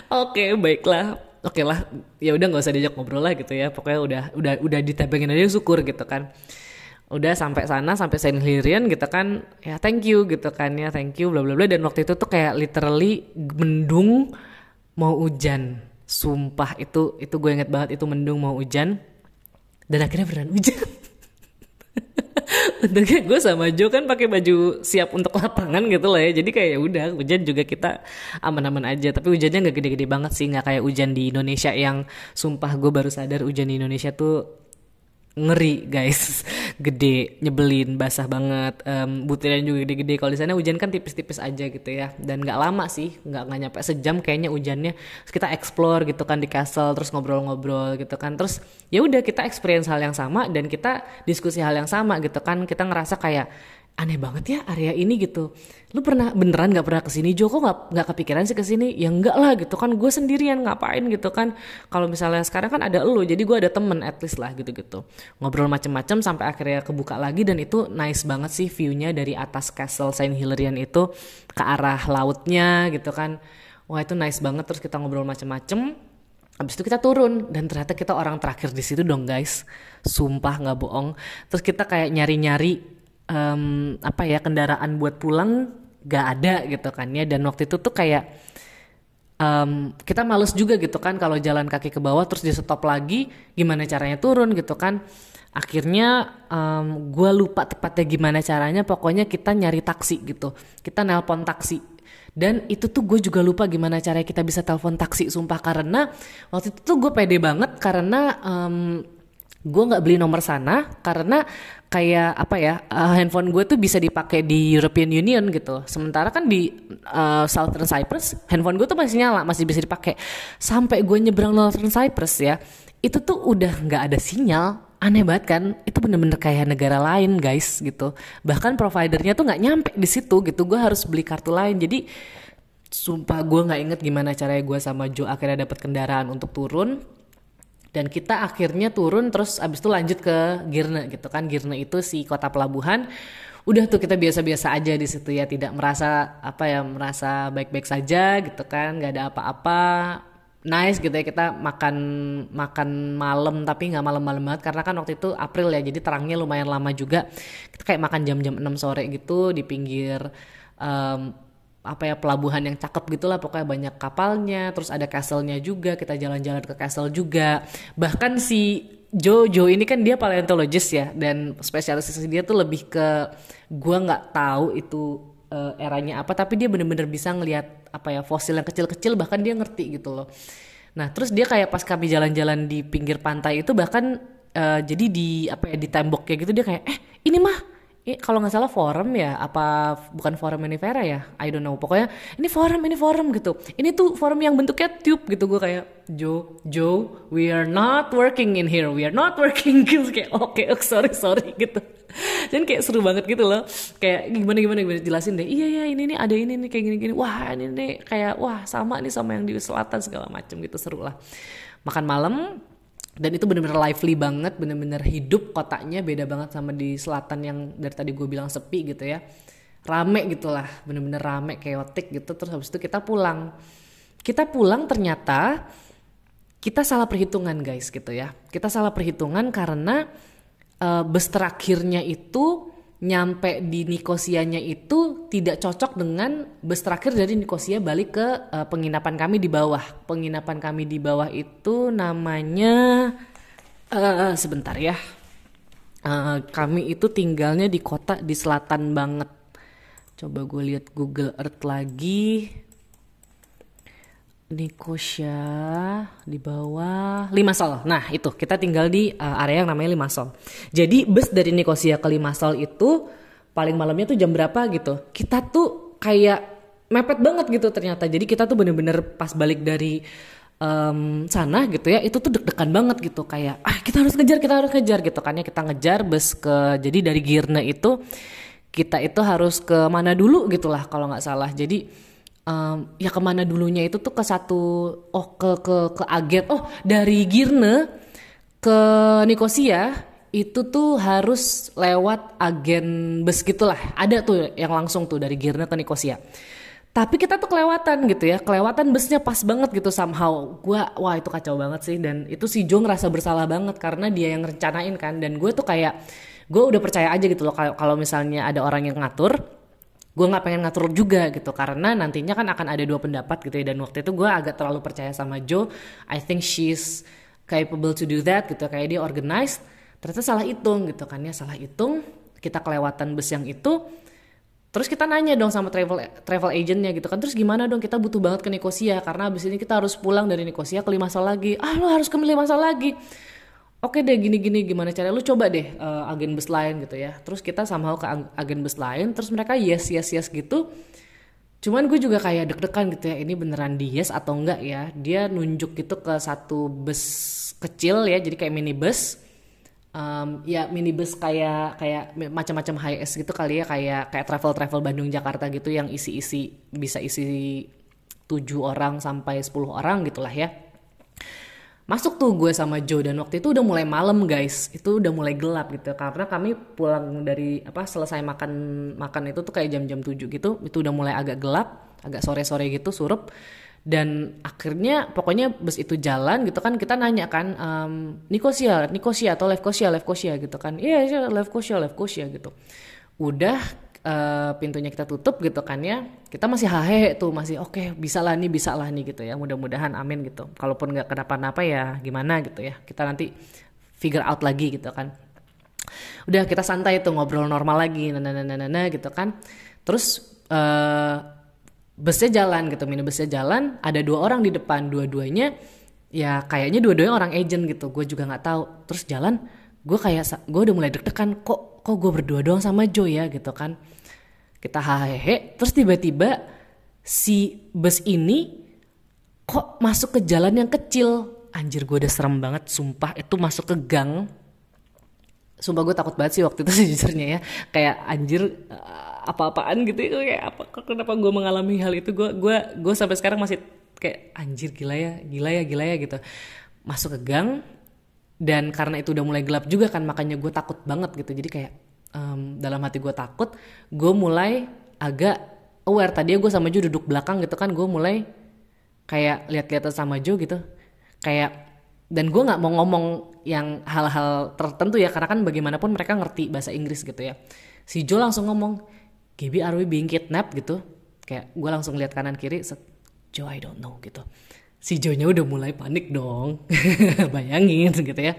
oke okay, baiklah. Oke okay lah ya udah nggak usah diajak ngobrol lah gitu ya. Pokoknya udah udah udah ditebengin aja syukur gitu kan. Udah sampai sana sampai Saint Hilarion gitu kan. Ya thank you gitu kan ya thank you bla bla bla. Dan waktu itu tuh kayak literally mendung mau hujan sumpah itu itu gue inget banget itu mendung mau hujan. Dan akhirnya beneran hujan. Untungnya gue sama Jo kan pakai baju siap untuk lapangan gitu lah ya. Jadi kayak ya udah hujan juga kita aman-aman aja. Tapi hujannya nggak gede-gede banget sih nggak kayak hujan di Indonesia yang sumpah gue baru sadar hujan di Indonesia tuh ngeri guys gede nyebelin basah banget um, butiran juga gede-gede. Kalau di sana hujan kan tipis-tipis aja gitu ya. Dan nggak lama sih nggak nggak nyampe sejam kayaknya hujannya. Terus kita explore gitu kan di castle terus ngobrol-ngobrol gitu kan. Terus ya udah kita experience hal yang sama dan kita diskusi hal yang sama gitu kan. Kita ngerasa kayak aneh banget ya area ini gitu. Lu pernah beneran nggak pernah ke sini? Jo kok nggak nggak kepikiran sih ke sini? Ya enggak lah gitu kan gue sendirian ngapain gitu kan? Kalau misalnya sekarang kan ada lu jadi gue ada temen at least lah gitu gitu ngobrol macem-macem sampai akhirnya kebuka lagi dan itu nice banget sih viewnya dari atas castle Saint Hilarion itu ke arah lautnya gitu kan. Wah itu nice banget terus kita ngobrol macem-macem. Habis itu kita turun dan ternyata kita orang terakhir di situ dong guys. Sumpah nggak bohong. Terus kita kayak nyari-nyari um, apa ya kendaraan buat pulang gak ada gitu kan ya. Dan waktu itu tuh kayak um, kita males juga gitu kan kalau jalan kaki ke bawah terus di stop lagi gimana caranya turun gitu kan. Akhirnya um, gue lupa tepatnya gimana caranya pokoknya kita nyari taksi gitu. Kita nelpon taksi. Dan itu tuh gue juga lupa gimana caranya kita bisa telepon taksi sumpah. Karena waktu itu tuh gue pede banget karena um, gue nggak beli nomor sana karena kayak apa ya uh, handphone gue tuh bisa dipakai di European Union gitu. Sementara kan di uh, Southern Cyprus handphone gue tuh masih nyala masih bisa dipakai. Sampai gue nyebrang Northern Cyprus ya itu tuh udah nggak ada sinyal. Aneh banget kan? Itu bener-bener kayak negara lain guys gitu. Bahkan providernya tuh nggak nyampe di situ gitu. Gue harus beli kartu lain. Jadi sumpah gue nggak inget gimana caranya gue sama Joe akhirnya dapat kendaraan untuk turun dan kita akhirnya turun terus abis itu lanjut ke Girne gitu kan. Girne itu si kota pelabuhan. Udah tuh kita biasa-biasa aja di situ ya. Tidak merasa apa ya merasa baik-baik saja gitu kan. Nggak ada apa-apa. Nice gitu ya kita makan makan malam tapi nggak malam-malam banget. Karena kan waktu itu April ya jadi terangnya lumayan lama juga. Kita kayak makan jam-jam 6 sore gitu di pinggir um, apa ya pelabuhan yang cakep gitulah pokoknya banyak kapalnya terus ada castle-nya juga kita jalan-jalan ke castle juga. Bahkan si Jojo ini kan dia paleontologis ya dan spesialisasi dia tuh lebih ke gua nggak tahu itu uh, eranya apa tapi dia bener-bener bisa ngelihat apa ya fosil yang kecil-kecil bahkan dia ngerti gitu loh. Nah terus dia kayak pas kami jalan-jalan di pinggir pantai itu bahkan uh, jadi di apa ya di tembok kayak gitu dia kayak eh ini mah ini kalau nggak salah forum ya apa bukan forum Univera ya? I don't know. Pokoknya ini forum ini forum gitu. Ini tuh forum yang bentuknya tube gitu. Gue kayak Joe Joe we are not working in here. We are not working. Gitu kayak oke okay, oh, sorry sorry gitu. Dan kayak seru banget gitu loh. Kayak gimana gimana gimana? Jelasin deh. Iya iya ini nih ada ini nih kayak gini gini. Wah ini nih kayak wah sama nih sama yang di selatan segala macam gitu. Seru lah. Makan malam dan itu bener-bener lively banget bener-bener hidup kotanya beda banget sama di selatan yang dari tadi gue bilang sepi gitu ya. Rame gitulah bener-bener rame chaotic gitu. Terus habis itu kita pulang. Kita pulang ternyata kita salah perhitungan guys gitu ya. Kita salah perhitungan karena uh, bus terakhirnya itu nyampe di Nikosianya itu tidak cocok dengan bus terakhir dari Nikosia balik ke uh, penginapan kami di bawah. Penginapan kami di bawah itu namanya uh, sebentar ya. Uh, kami itu tinggalnya di kota di selatan banget. Coba gue lihat Google Earth lagi. Nikosia di bawah Limassol. Nah itu kita tinggal di uh, area yang namanya Limassol. Jadi bus dari Nikosia ke Limassol itu paling malamnya tuh jam berapa gitu. Kita tuh kayak mepet banget gitu ternyata. Jadi kita tuh bener-bener pas balik dari um, sana gitu ya itu tuh deg-degan banget gitu kayak ah kita harus ngejar kita harus ngejar gitu kan ya kita ngejar bus ke jadi dari Girne itu kita itu harus ke mana dulu gitulah kalau nggak salah jadi um, ya ke mana dulunya itu tuh ke satu oh ke ke ke Aget oh dari Girne ke Nikosia itu tuh harus lewat agen bus gitulah. Ada tuh yang langsung tuh dari Girne ke Nikosia tapi kita tuh kelewatan gitu ya. Kelewatan busnya pas banget gitu somehow. Gue wah itu kacau banget sih. Dan itu si Jo ngerasa bersalah banget karena dia yang rencanain kan. Dan gue tuh kayak gue udah percaya aja gitu loh kalau misalnya ada orang yang ngatur gue nggak pengen ngatur juga gitu karena nantinya kan akan ada dua pendapat gitu ya dan waktu itu gue agak terlalu percaya sama Jo I think she's capable to do that gitu kayak dia organized ternyata salah hitung gitu kan ya salah hitung kita kelewatan bus yang itu Terus kita nanya dong sama travel travel agentnya gitu kan. Terus gimana dong kita butuh banget ke Nikosia karena abis ini kita harus pulang dari Nikosia ke Limassol lagi. Ah lo harus ke Limassol lagi. Oke deh gini-gini gimana cara lu coba deh uh, agen bus lain gitu ya. Terus kita somehow ke agen bus lain. Terus mereka yes yes yes gitu. Cuman gue juga kayak deg-degan gitu ya. Ini beneran di yes atau enggak ya. Dia nunjuk gitu ke satu bus kecil ya. Jadi kayak minibus um, ya minibus kayak kayak macam-macam high S gitu kali ya kayak kayak travel travel Bandung Jakarta gitu yang isi-isi bisa isi tujuh orang sampai 10 orang gitulah ya masuk tuh gue sama Joe dan waktu itu udah mulai malam guys. Itu udah mulai gelap gitu karena kami pulang dari apa selesai makan makan itu tuh kayak jam-jam 7 gitu. Itu udah mulai agak gelap agak sore-sore gitu surup. Dan akhirnya pokoknya bus itu jalan gitu kan kita nanya kan um, Nikosia Nikosia atau Levkosia Levkosia gitu kan. Iya yeah, Levkosia Levkosia gitu. Udah uh, pintunya kita tutup gitu kan ya kita masih hahe tuh masih oke okay, bisa lah nih bisa lah nih gitu ya. Mudah-mudahan amin gitu. Kalaupun nggak kenapa-napa ya gimana gitu ya. Kita nanti figure out lagi gitu kan. Udah kita santai tuh ngobrol normal lagi nana nana nana gitu kan. Terus uh, busnya jalan gitu minibusnya jalan ada dua orang di depan. Dua-duanya ya kayaknya dua-duanya orang agent gitu. Gue juga nggak tahu. Terus jalan gue kayak gue udah mulai deg-degan kok kok gue berdua doang sama Joe ya gitu kan. Kita hahehe terus tiba-tiba si bus ini kok masuk ke jalan yang kecil. Anjir gue udah serem banget sumpah itu masuk ke gang. Sumpah gue takut banget sih waktu itu sejujurnya ya. Kayak anjir apa-apaan gitu itu kayak apa kenapa gue mengalami hal itu? Gue gue gue sampai sekarang masih kayak anjir gila ya gila ya gila ya gitu. Masuk ke gang dan karena itu udah mulai gelap juga kan makanya gue takut banget gitu. Jadi kayak um, dalam hati gue takut gue mulai agak aware. Tadi gue sama Jo duduk belakang gitu kan gue mulai kayak lihat-lihat sama Jo gitu. Kayak dan gue nggak mau ngomong yang hal-hal tertentu ya karena kan bagaimanapun mereka ngerti bahasa Inggris gitu ya. Si Jo langsung ngomong Gaby are we being kidnapped? gitu. Kayak gue langsung lihat kanan kiri Joe I don't know gitu si Joe-nya udah mulai panik dong. Bayangin gitu ya.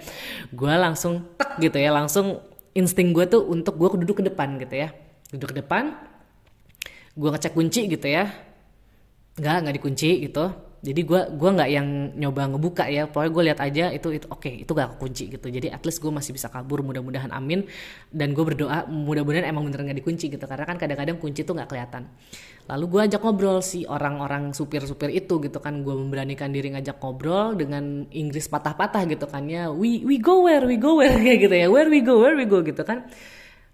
Gue langsung tek gitu ya. Langsung insting gue tuh untuk gue duduk ke depan gitu ya. Duduk ke depan gue ngecek kunci gitu ya. Nggak nggak dikunci gitu jadi gue gua nggak yang nyoba ngebuka ya. Pokoknya gue lihat aja itu itu oke okay, itu gak kunci gitu. Jadi at least gue masih bisa kabur mudah-mudahan amin. Dan gue berdoa mudah-mudahan emang bener nggak dikunci gitu. Karena kan kadang-kadang kunci tuh nggak kelihatan. Lalu gue ajak ngobrol si orang-orang supir-supir itu gitu kan. Gue memberanikan diri ngajak ngobrol dengan Inggris patah-patah gitu kan. Ya we we go where we go where kayak gitu ya. Where we go where we go gitu kan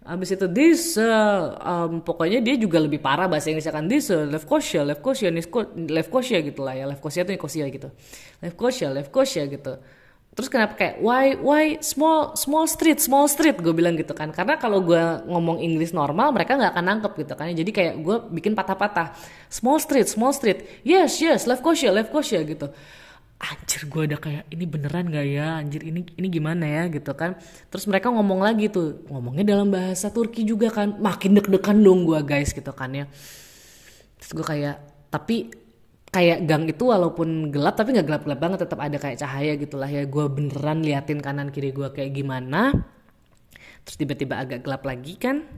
Abis itu this uh, um, pokoknya dia juga lebih parah bahasa Inggrisnya kan this uh, Lefkosia, Lefkosia, Lefkosia gitu lah ya. Lefkosia itu Nikosia gitu. Lefkosia, Lefkosia gitu. Terus kenapa kayak why why small small street small street gue bilang gitu kan karena kalau gue ngomong Inggris normal mereka nggak akan nangkep gitu kan jadi kayak gue bikin patah-patah small street small street yes yes Lefkosia Lefkosia gitu anjir gue ada kayak ini beneran gak ya? Anjir ini ini gimana ya? Gitu kan. Terus mereka ngomong lagi tuh ngomongnya dalam bahasa Turki juga kan. Makin deg-degan dong gue guys gitu kan ya. Terus gue kayak tapi kayak gang itu walaupun gelap tapi nggak gelap-gelap banget tetap ada kayak cahaya gitulah ya. Gue beneran liatin kanan kiri gue kayak gimana. Terus tiba-tiba agak gelap lagi kan.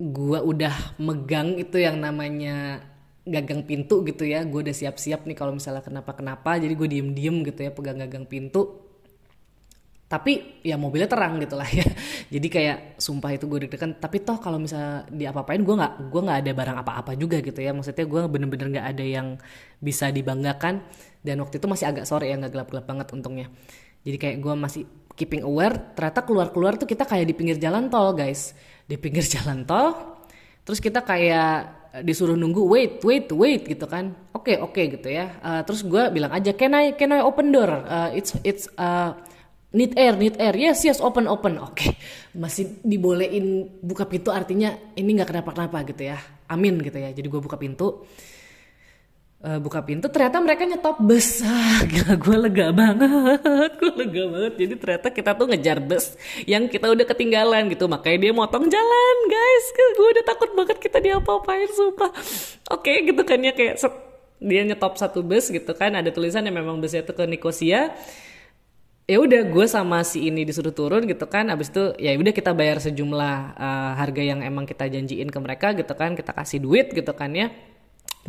Gue udah megang itu yang namanya gagang pintu gitu ya. Gue udah siap-siap nih kalau misalnya kenapa-kenapa. Jadi gue diem-diem gitu ya pegang gagang pintu. Tapi ya mobilnya terang gitu lah ya. Jadi kayak sumpah itu gue deg-degan. Tapi toh kalau misalnya diapa-apain gue nggak gue nggak ada barang apa-apa juga gitu ya. Maksudnya gue bener-bener nggak ada yang bisa dibanggakan. Dan waktu itu masih agak sore ya nggak gelap-gelap banget untungnya. Jadi kayak gue masih keeping aware ternyata keluar-keluar tuh kita kayak di pinggir jalan tol guys. Di pinggir jalan tol terus kita kayak disuruh nunggu wait wait wait gitu kan. Oke okay, oke okay, gitu ya. Uh, terus gue bilang aja can I can I open door? Uh, it's it's uh, need air need air. Yes yes open open. Oke okay. masih dibolehin buka pintu artinya ini nggak kenapa kenapa gitu ya. Amin gitu ya. Jadi gue buka pintu uh, buka pintu ternyata mereka nyetop bus. Ah gila gue lega banget. Gue lega banget. Jadi ternyata kita tuh ngejar bus yang kita udah ketinggalan gitu. Makanya dia motong jalan guys. Gue udah takut banget kita diapa-apain sumpah. Oke okay, gitu kan ya kayak dia nyetop satu bus gitu kan. Ada tulisan yang memang busnya tuh ke Nikosia ya udah gue sama si ini disuruh turun gitu kan. Abis itu ya udah kita bayar sejumlah uh, harga yang emang kita janjiin ke mereka gitu kan. Kita kasih duit gitu kan ya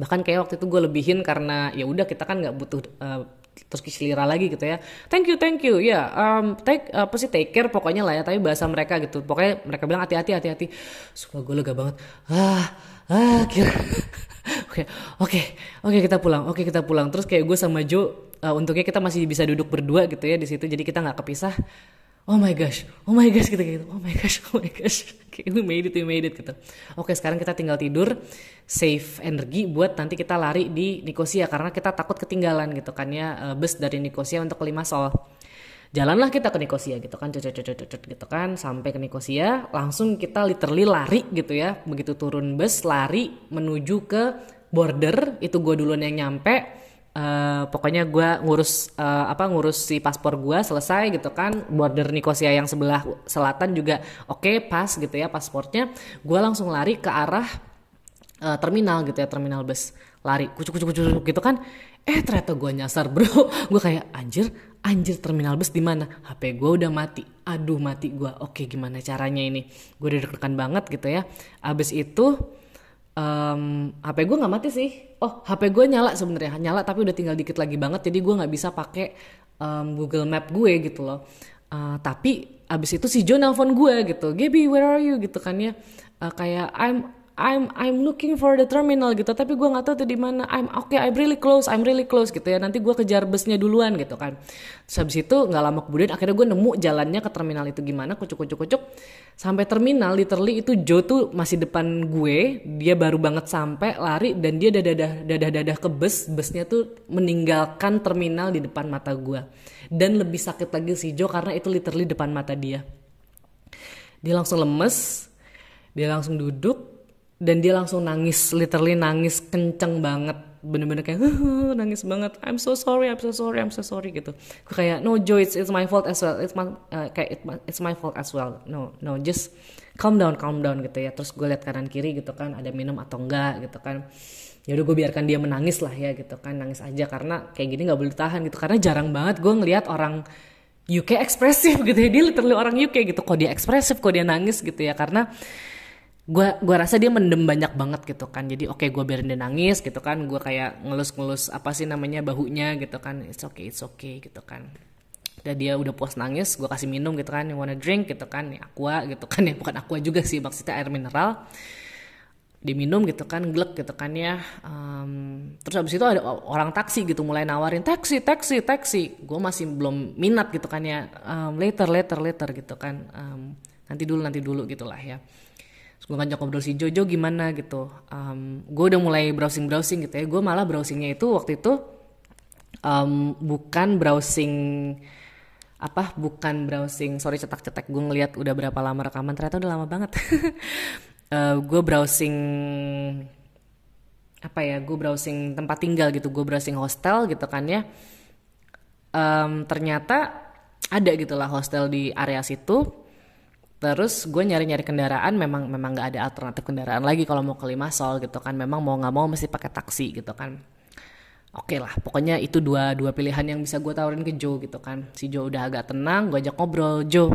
bahkan kayak waktu itu gue lebihin karena ya udah kita kan nggak butuh uh, terus kislira lagi gitu ya. Thank you thank you. Ya yeah, um, take apa sih take care pokoknya lah ya tapi bahasa mereka gitu. Pokoknya mereka bilang hati-hati hati-hati. Suka gue lega banget. Ah ah kira. Oke oke oke kita pulang oke kita pulang. Terus kayak gue sama Jo uh, untungnya kita masih bisa duduk berdua gitu ya di situ jadi kita nggak kepisah oh my gosh oh my gosh gitu gitu. Oh my gosh oh my gosh. Okay, we made it we made it gitu. Oke sekarang kita tinggal tidur save energi buat nanti kita lari di Nikosia karena kita takut ketinggalan gitu kan ya uh, bus dari Nikosia untuk ke Limassol. Jalanlah kita ke Nikosia gitu kan cocok cocok cocok gitu kan sampai ke Nikosia langsung kita literally lari gitu ya. Begitu turun bus lari menuju ke border itu gue duluan yang nyampe Uh, pokoknya gue ngurus uh, apa ngurus si paspor gue selesai gitu kan. Border Nikosia yang sebelah selatan juga oke okay, pas gitu ya paspornya gue langsung lari ke arah uh, terminal gitu ya terminal bus. Lari kucuk kucuk kucuk gitu kan. Eh ternyata gue nyasar bro. Gue kayak anjir anjir terminal bus di mana? HP gue udah mati. Aduh mati gue oke gimana caranya ini? Gue udah deg banget gitu ya. Abis itu um, HP gue nggak mati sih. Oh, HP gue nyala sebenarnya, nyala tapi udah tinggal dikit lagi banget, jadi gue nggak bisa pakai um, Google Map gue gitu loh. Uh, tapi abis itu si Jo nelfon gue gitu, Gaby where are you gitu kan ya, uh, kayak I'm I'm I'm looking for the terminal gitu tapi gue nggak tahu tuh di mana. I'm okay, I'm really close I'm really close gitu ya. Nanti gue kejar busnya duluan gitu kan. Terus habis itu nggak lama kemudian akhirnya gue nemu jalannya ke terminal itu gimana kucuk kucuk kucuk sampai terminal literally itu Joe tuh masih depan gue dia baru banget sampai lari dan dia dadah dadah dadah ke bus. Busnya tuh meninggalkan terminal di depan mata gue dan lebih sakit lagi si Joe karena itu literally depan mata dia. Dia langsung lemes dia langsung duduk dan dia langsung nangis literally nangis kenceng banget. Bener-bener kayak nangis banget. I'm so sorry I'm so sorry I'm so sorry gitu. Gue kayak no Joe it's, it's my fault as well. It's my uh, kayak it, it's my fault as well. No no just calm down calm down gitu ya. Terus gue lihat kanan kiri gitu kan ada minum atau enggak gitu kan. Ya udah gue biarkan dia menangis lah ya gitu kan nangis aja karena kayak gini nggak boleh tahan gitu. Karena jarang banget gue ngelihat orang UK ekspresif gitu ya. Dia literally orang UK gitu. Kok dia ekspresif kok dia nangis gitu ya. Karena gue gua rasa dia mendem banyak banget gitu kan. Jadi oke okay, gue biarin dia nangis gitu kan. Gue kayak ngelus-ngelus apa sih namanya bahunya gitu kan. It's okay it's okay gitu kan. Dan dia udah puas nangis gue kasih minum gitu kan. You wanna drink gitu kan. Ya aqua gitu kan. Ya bukan aqua juga sih maksudnya air mineral. Diminum gitu kan glek gitu kan ya. Um, terus habis itu ada orang taksi gitu mulai nawarin taksi taksi taksi. Gue masih belum minat gitu kan ya. Um, later later later gitu kan. Um, nanti dulu nanti dulu gitulah ya gue ngajak ngobrol si Jojo gimana gitu. Um, gue udah mulai browsing browsing gitu ya. Gue malah browsingnya itu waktu itu um, bukan browsing apa bukan browsing sorry cetak-cetak gue ngeliat udah berapa lama rekaman ternyata udah lama banget. Uh, gue browsing apa ya gue browsing tempat tinggal gitu. Gue browsing hostel gitu kan ya. Um, ternyata ada gitulah hostel di area situ Terus gue nyari-nyari kendaraan memang memang nggak ada alternatif kendaraan lagi kalau mau ke Limassol gitu kan. Memang mau nggak mau mesti pakai taksi gitu kan. Oke lah, pokoknya itu dua dua pilihan yang bisa gue tawarin ke Joe gitu kan. Si Joe udah agak tenang, gue ajak ngobrol. Joe,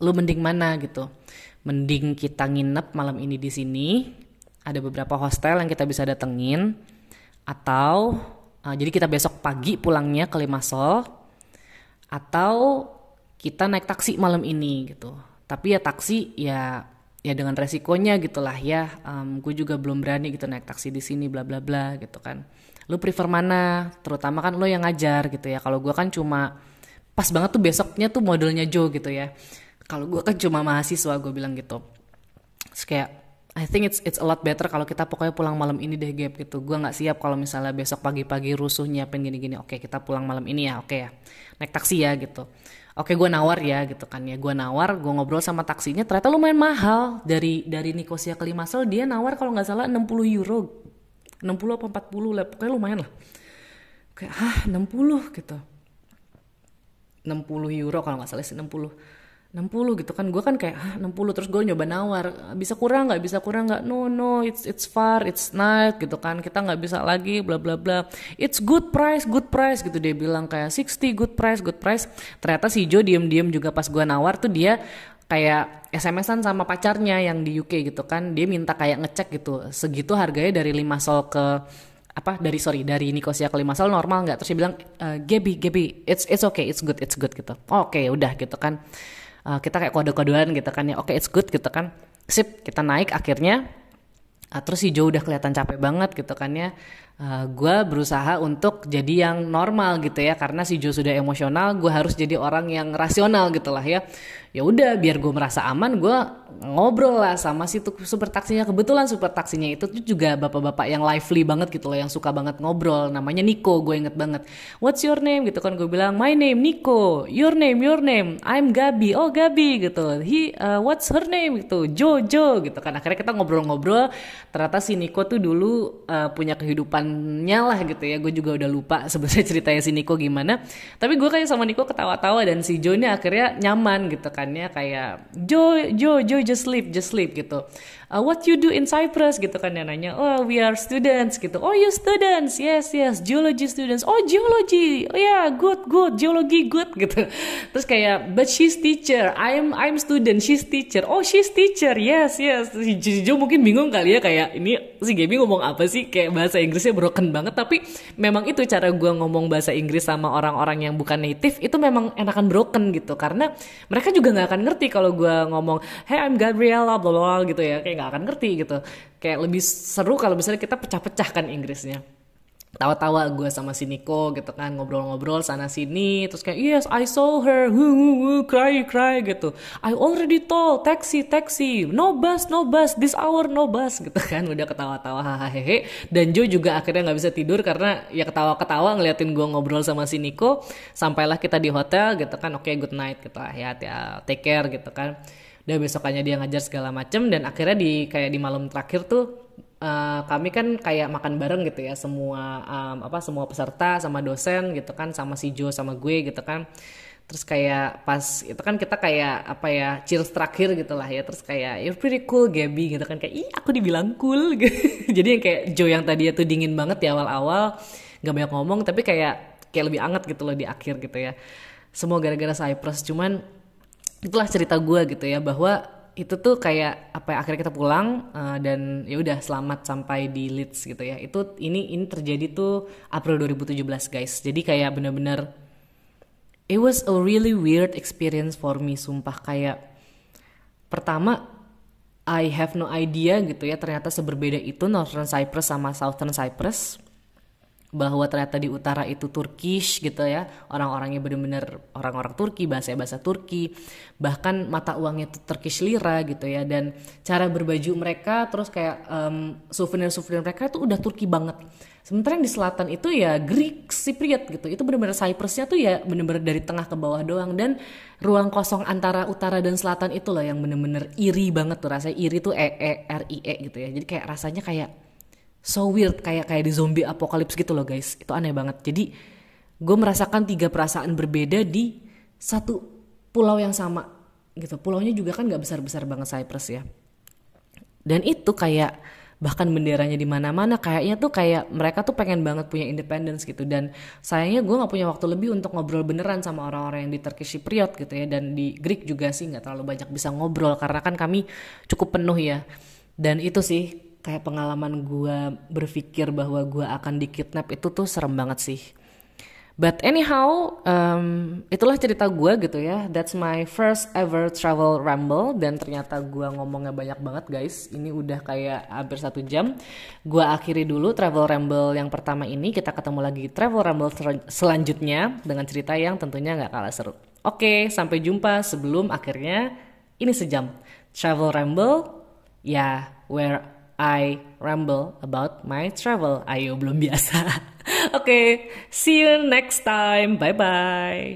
lu mending mana gitu? Mending kita nginep malam ini di sini. Ada beberapa hostel yang kita bisa datengin. Atau uh, jadi kita besok pagi pulangnya ke Limassol. Atau kita naik taksi malam ini gitu tapi ya taksi ya ya dengan resikonya gitulah ya um, gue juga belum berani gitu naik taksi di sini bla bla bla gitu kan lu prefer mana terutama kan lo yang ngajar gitu ya kalau gue kan cuma pas banget tuh besoknya tuh modelnya Joe gitu ya kalau gue kan cuma mahasiswa gue bilang gitu Terus kayak I think it's it's a lot better kalau kita pokoknya pulang malam ini deh gap gitu. Gue nggak siap kalau misalnya besok pagi-pagi rusuh nyiapin gini-gini. Oke kita pulang malam ini ya, oke ya. Naik taksi ya gitu. Oke gue nawar ya gitu kan ya. Gue nawar, gue ngobrol sama taksinya. Ternyata lumayan mahal dari dari Nikosia ke Limassol dia nawar kalau nggak salah 60 euro. 60 apa 40 lah, pokoknya lumayan lah. Kayak ah 60 gitu. 60 euro kalau nggak salah sih 60 60 gitu kan. Gue kan kayak ah 60 terus gue nyoba nawar. Bisa kurang nggak? Bisa kurang nggak? No no it's it's far it's night gitu kan. Kita nggak bisa lagi bla bla bla. It's good price good price gitu dia bilang kayak 60 good price good price. Ternyata si Joe diem diem juga pas gue nawar tuh dia kayak SMS-an sama pacarnya yang di UK gitu kan. Dia minta kayak ngecek gitu segitu harganya dari Limassol ke apa dari sorry dari Nikosia ke Limassol normal nggak? Terus dia bilang uh, Gaby Gaby it's it's okay it's good it's good gitu. Oke okay, udah gitu kan uh, kita kayak kode-kodean gitu kan ya. Oke okay, it's good gitu kan. Sip kita naik akhirnya. Uh, terus si Joe udah kelihatan capek banget gitu kan ya. Uh, eh, gue berusaha untuk jadi yang normal gitu ya. Karena si Joe sudah emosional gue harus jadi orang yang rasional gitu lah ya ya udah biar gue merasa aman gue ngobrol lah sama si super taksinya. Kebetulan super taksinya itu tuh juga bapak-bapak yang lively banget gitu loh yang suka banget ngobrol. Namanya Nico gue inget banget. What's your name? Gitu kan gue bilang my name Nico your name your name. I'm Gabi. Oh Gabi gitu. He uh, what's her name? Gitu. Jojo gitu kan. Akhirnya kita ngobrol-ngobrol. Ternyata si Nico tuh dulu uh, punya kehidupan nyala gitu ya. Gue juga udah lupa sebenarnya ceritanya si Niko gimana. Tapi gue kayak sama Niko ketawa-tawa dan si Jo ini akhirnya nyaman gitu kan ya kayak Jo Jo Jo just sleep just sleep gitu uh, what you do in Cyprus gitu kan. Dia nanya oh we are students gitu. Oh you students. Yes yes. Geology students. Oh geology. Oh yeah. Good good. Geology good. Gitu. Terus kayak but she's teacher. I'm I'm student. She's teacher. Oh she's teacher. Yes yes. Si Jo mungkin bingung kali ya kayak ini si Gaby ngomong apa sih? Kayak bahasa Inggrisnya broken banget. Tapi memang itu cara gue ngomong bahasa Inggris sama orang-orang yang bukan native itu memang enakan broken gitu. Karena mereka juga nggak akan ngerti kalau gue ngomong hey I'm Gabriella bla bla gitu ya. Kayak nggak akan ngerti gitu. Kayak lebih seru kalau misalnya kita pecah-pecah kan Inggrisnya. Tawa-tawa gue sama si Niko gitu kan ngobrol-ngobrol sana sini terus kayak yes I saw her hu hu hu cry cry gitu. I already told taxi taxi no bus no bus this hour no bus gitu kan udah ketawa-tawa hahaha. Dan Joe juga akhirnya nggak bisa tidur karena ya ketawa-ketawa ngeliatin gue ngobrol sama si Niko sampailah kita di hotel gitu kan oke okay, good night gitu ya, ya take care gitu kan udah besokannya dia ngajar segala macem dan akhirnya di kayak di malam terakhir tuh uh, kami kan kayak makan bareng gitu ya semua um, apa semua peserta sama dosen gitu kan sama si Jo sama gue gitu kan. Terus kayak pas itu kan kita kayak apa ya cheers terakhir gitu lah ya. Terus kayak you're pretty cool Gabby gitu kan. Kayak ih aku dibilang cool. Gitu. jadi yang kayak Jo yang tadi itu dingin banget di awal-awal nggak banyak ngomong tapi kayak kayak lebih anget gitu loh di akhir gitu ya. Semua gara-gara Cyprus cuman itulah cerita gue gitu ya bahwa itu tuh kayak apa ya akhirnya kita pulang uh, dan ya udah selamat sampai di Leeds gitu ya. Itu ini ini terjadi tuh April 2017 guys. Jadi kayak bener-bener it was a really weird experience for me sumpah. Kayak pertama I have no idea gitu ya ternyata seberbeda itu Northern Cyprus sama Southern Cyprus bahwa ternyata di utara itu Turkish gitu ya. Orang-orangnya bener-bener orang-orang Turki bahasa bahasa Turki. Bahkan mata uangnya itu Turkish lira gitu ya. Dan cara berbaju mereka terus kayak um, souvenir-souvenir mereka itu udah Turki banget. Sementara yang di selatan itu ya Greek Cypriot gitu. Itu bener-bener Cyprusnya tuh ya bener-bener dari tengah ke bawah doang. Dan ruang kosong antara utara dan selatan itu loh yang bener-bener iri banget tuh. Rasanya iri tuh e e r i e gitu ya. Jadi kayak rasanya kayak so weird kayak kayak di zombie apokalips gitu loh guys. Itu aneh banget. Jadi gue merasakan tiga perasaan berbeda di satu pulau yang sama gitu. Pulaunya juga kan nggak besar besar banget Cyprus ya. Dan itu kayak bahkan benderanya di mana-mana kayaknya tuh kayak mereka tuh pengen banget punya independence gitu. Dan sayangnya gue nggak punya waktu lebih untuk ngobrol beneran sama orang-orang yang di Turkish Cypriot gitu ya. Dan di Greek juga sih nggak terlalu banyak bisa ngobrol karena kan kami cukup penuh ya. Dan itu sih kayak pengalaman gue berpikir bahwa gue akan dikidnap itu tuh serem banget sih But anyhow, um, itulah cerita gue gitu ya. That's my first ever travel ramble dan ternyata gue ngomongnya banyak banget guys. Ini udah kayak hampir satu jam. Gue akhiri dulu travel ramble yang pertama ini. Kita ketemu lagi travel ramble selanjutnya dengan cerita yang tentunya nggak kalah seru. Oke, sampai jumpa sebelum akhirnya ini sejam. Travel ramble, ya where I ramble about my travel. Ayo belum biasa. Oke, okay, see you next time. Bye bye.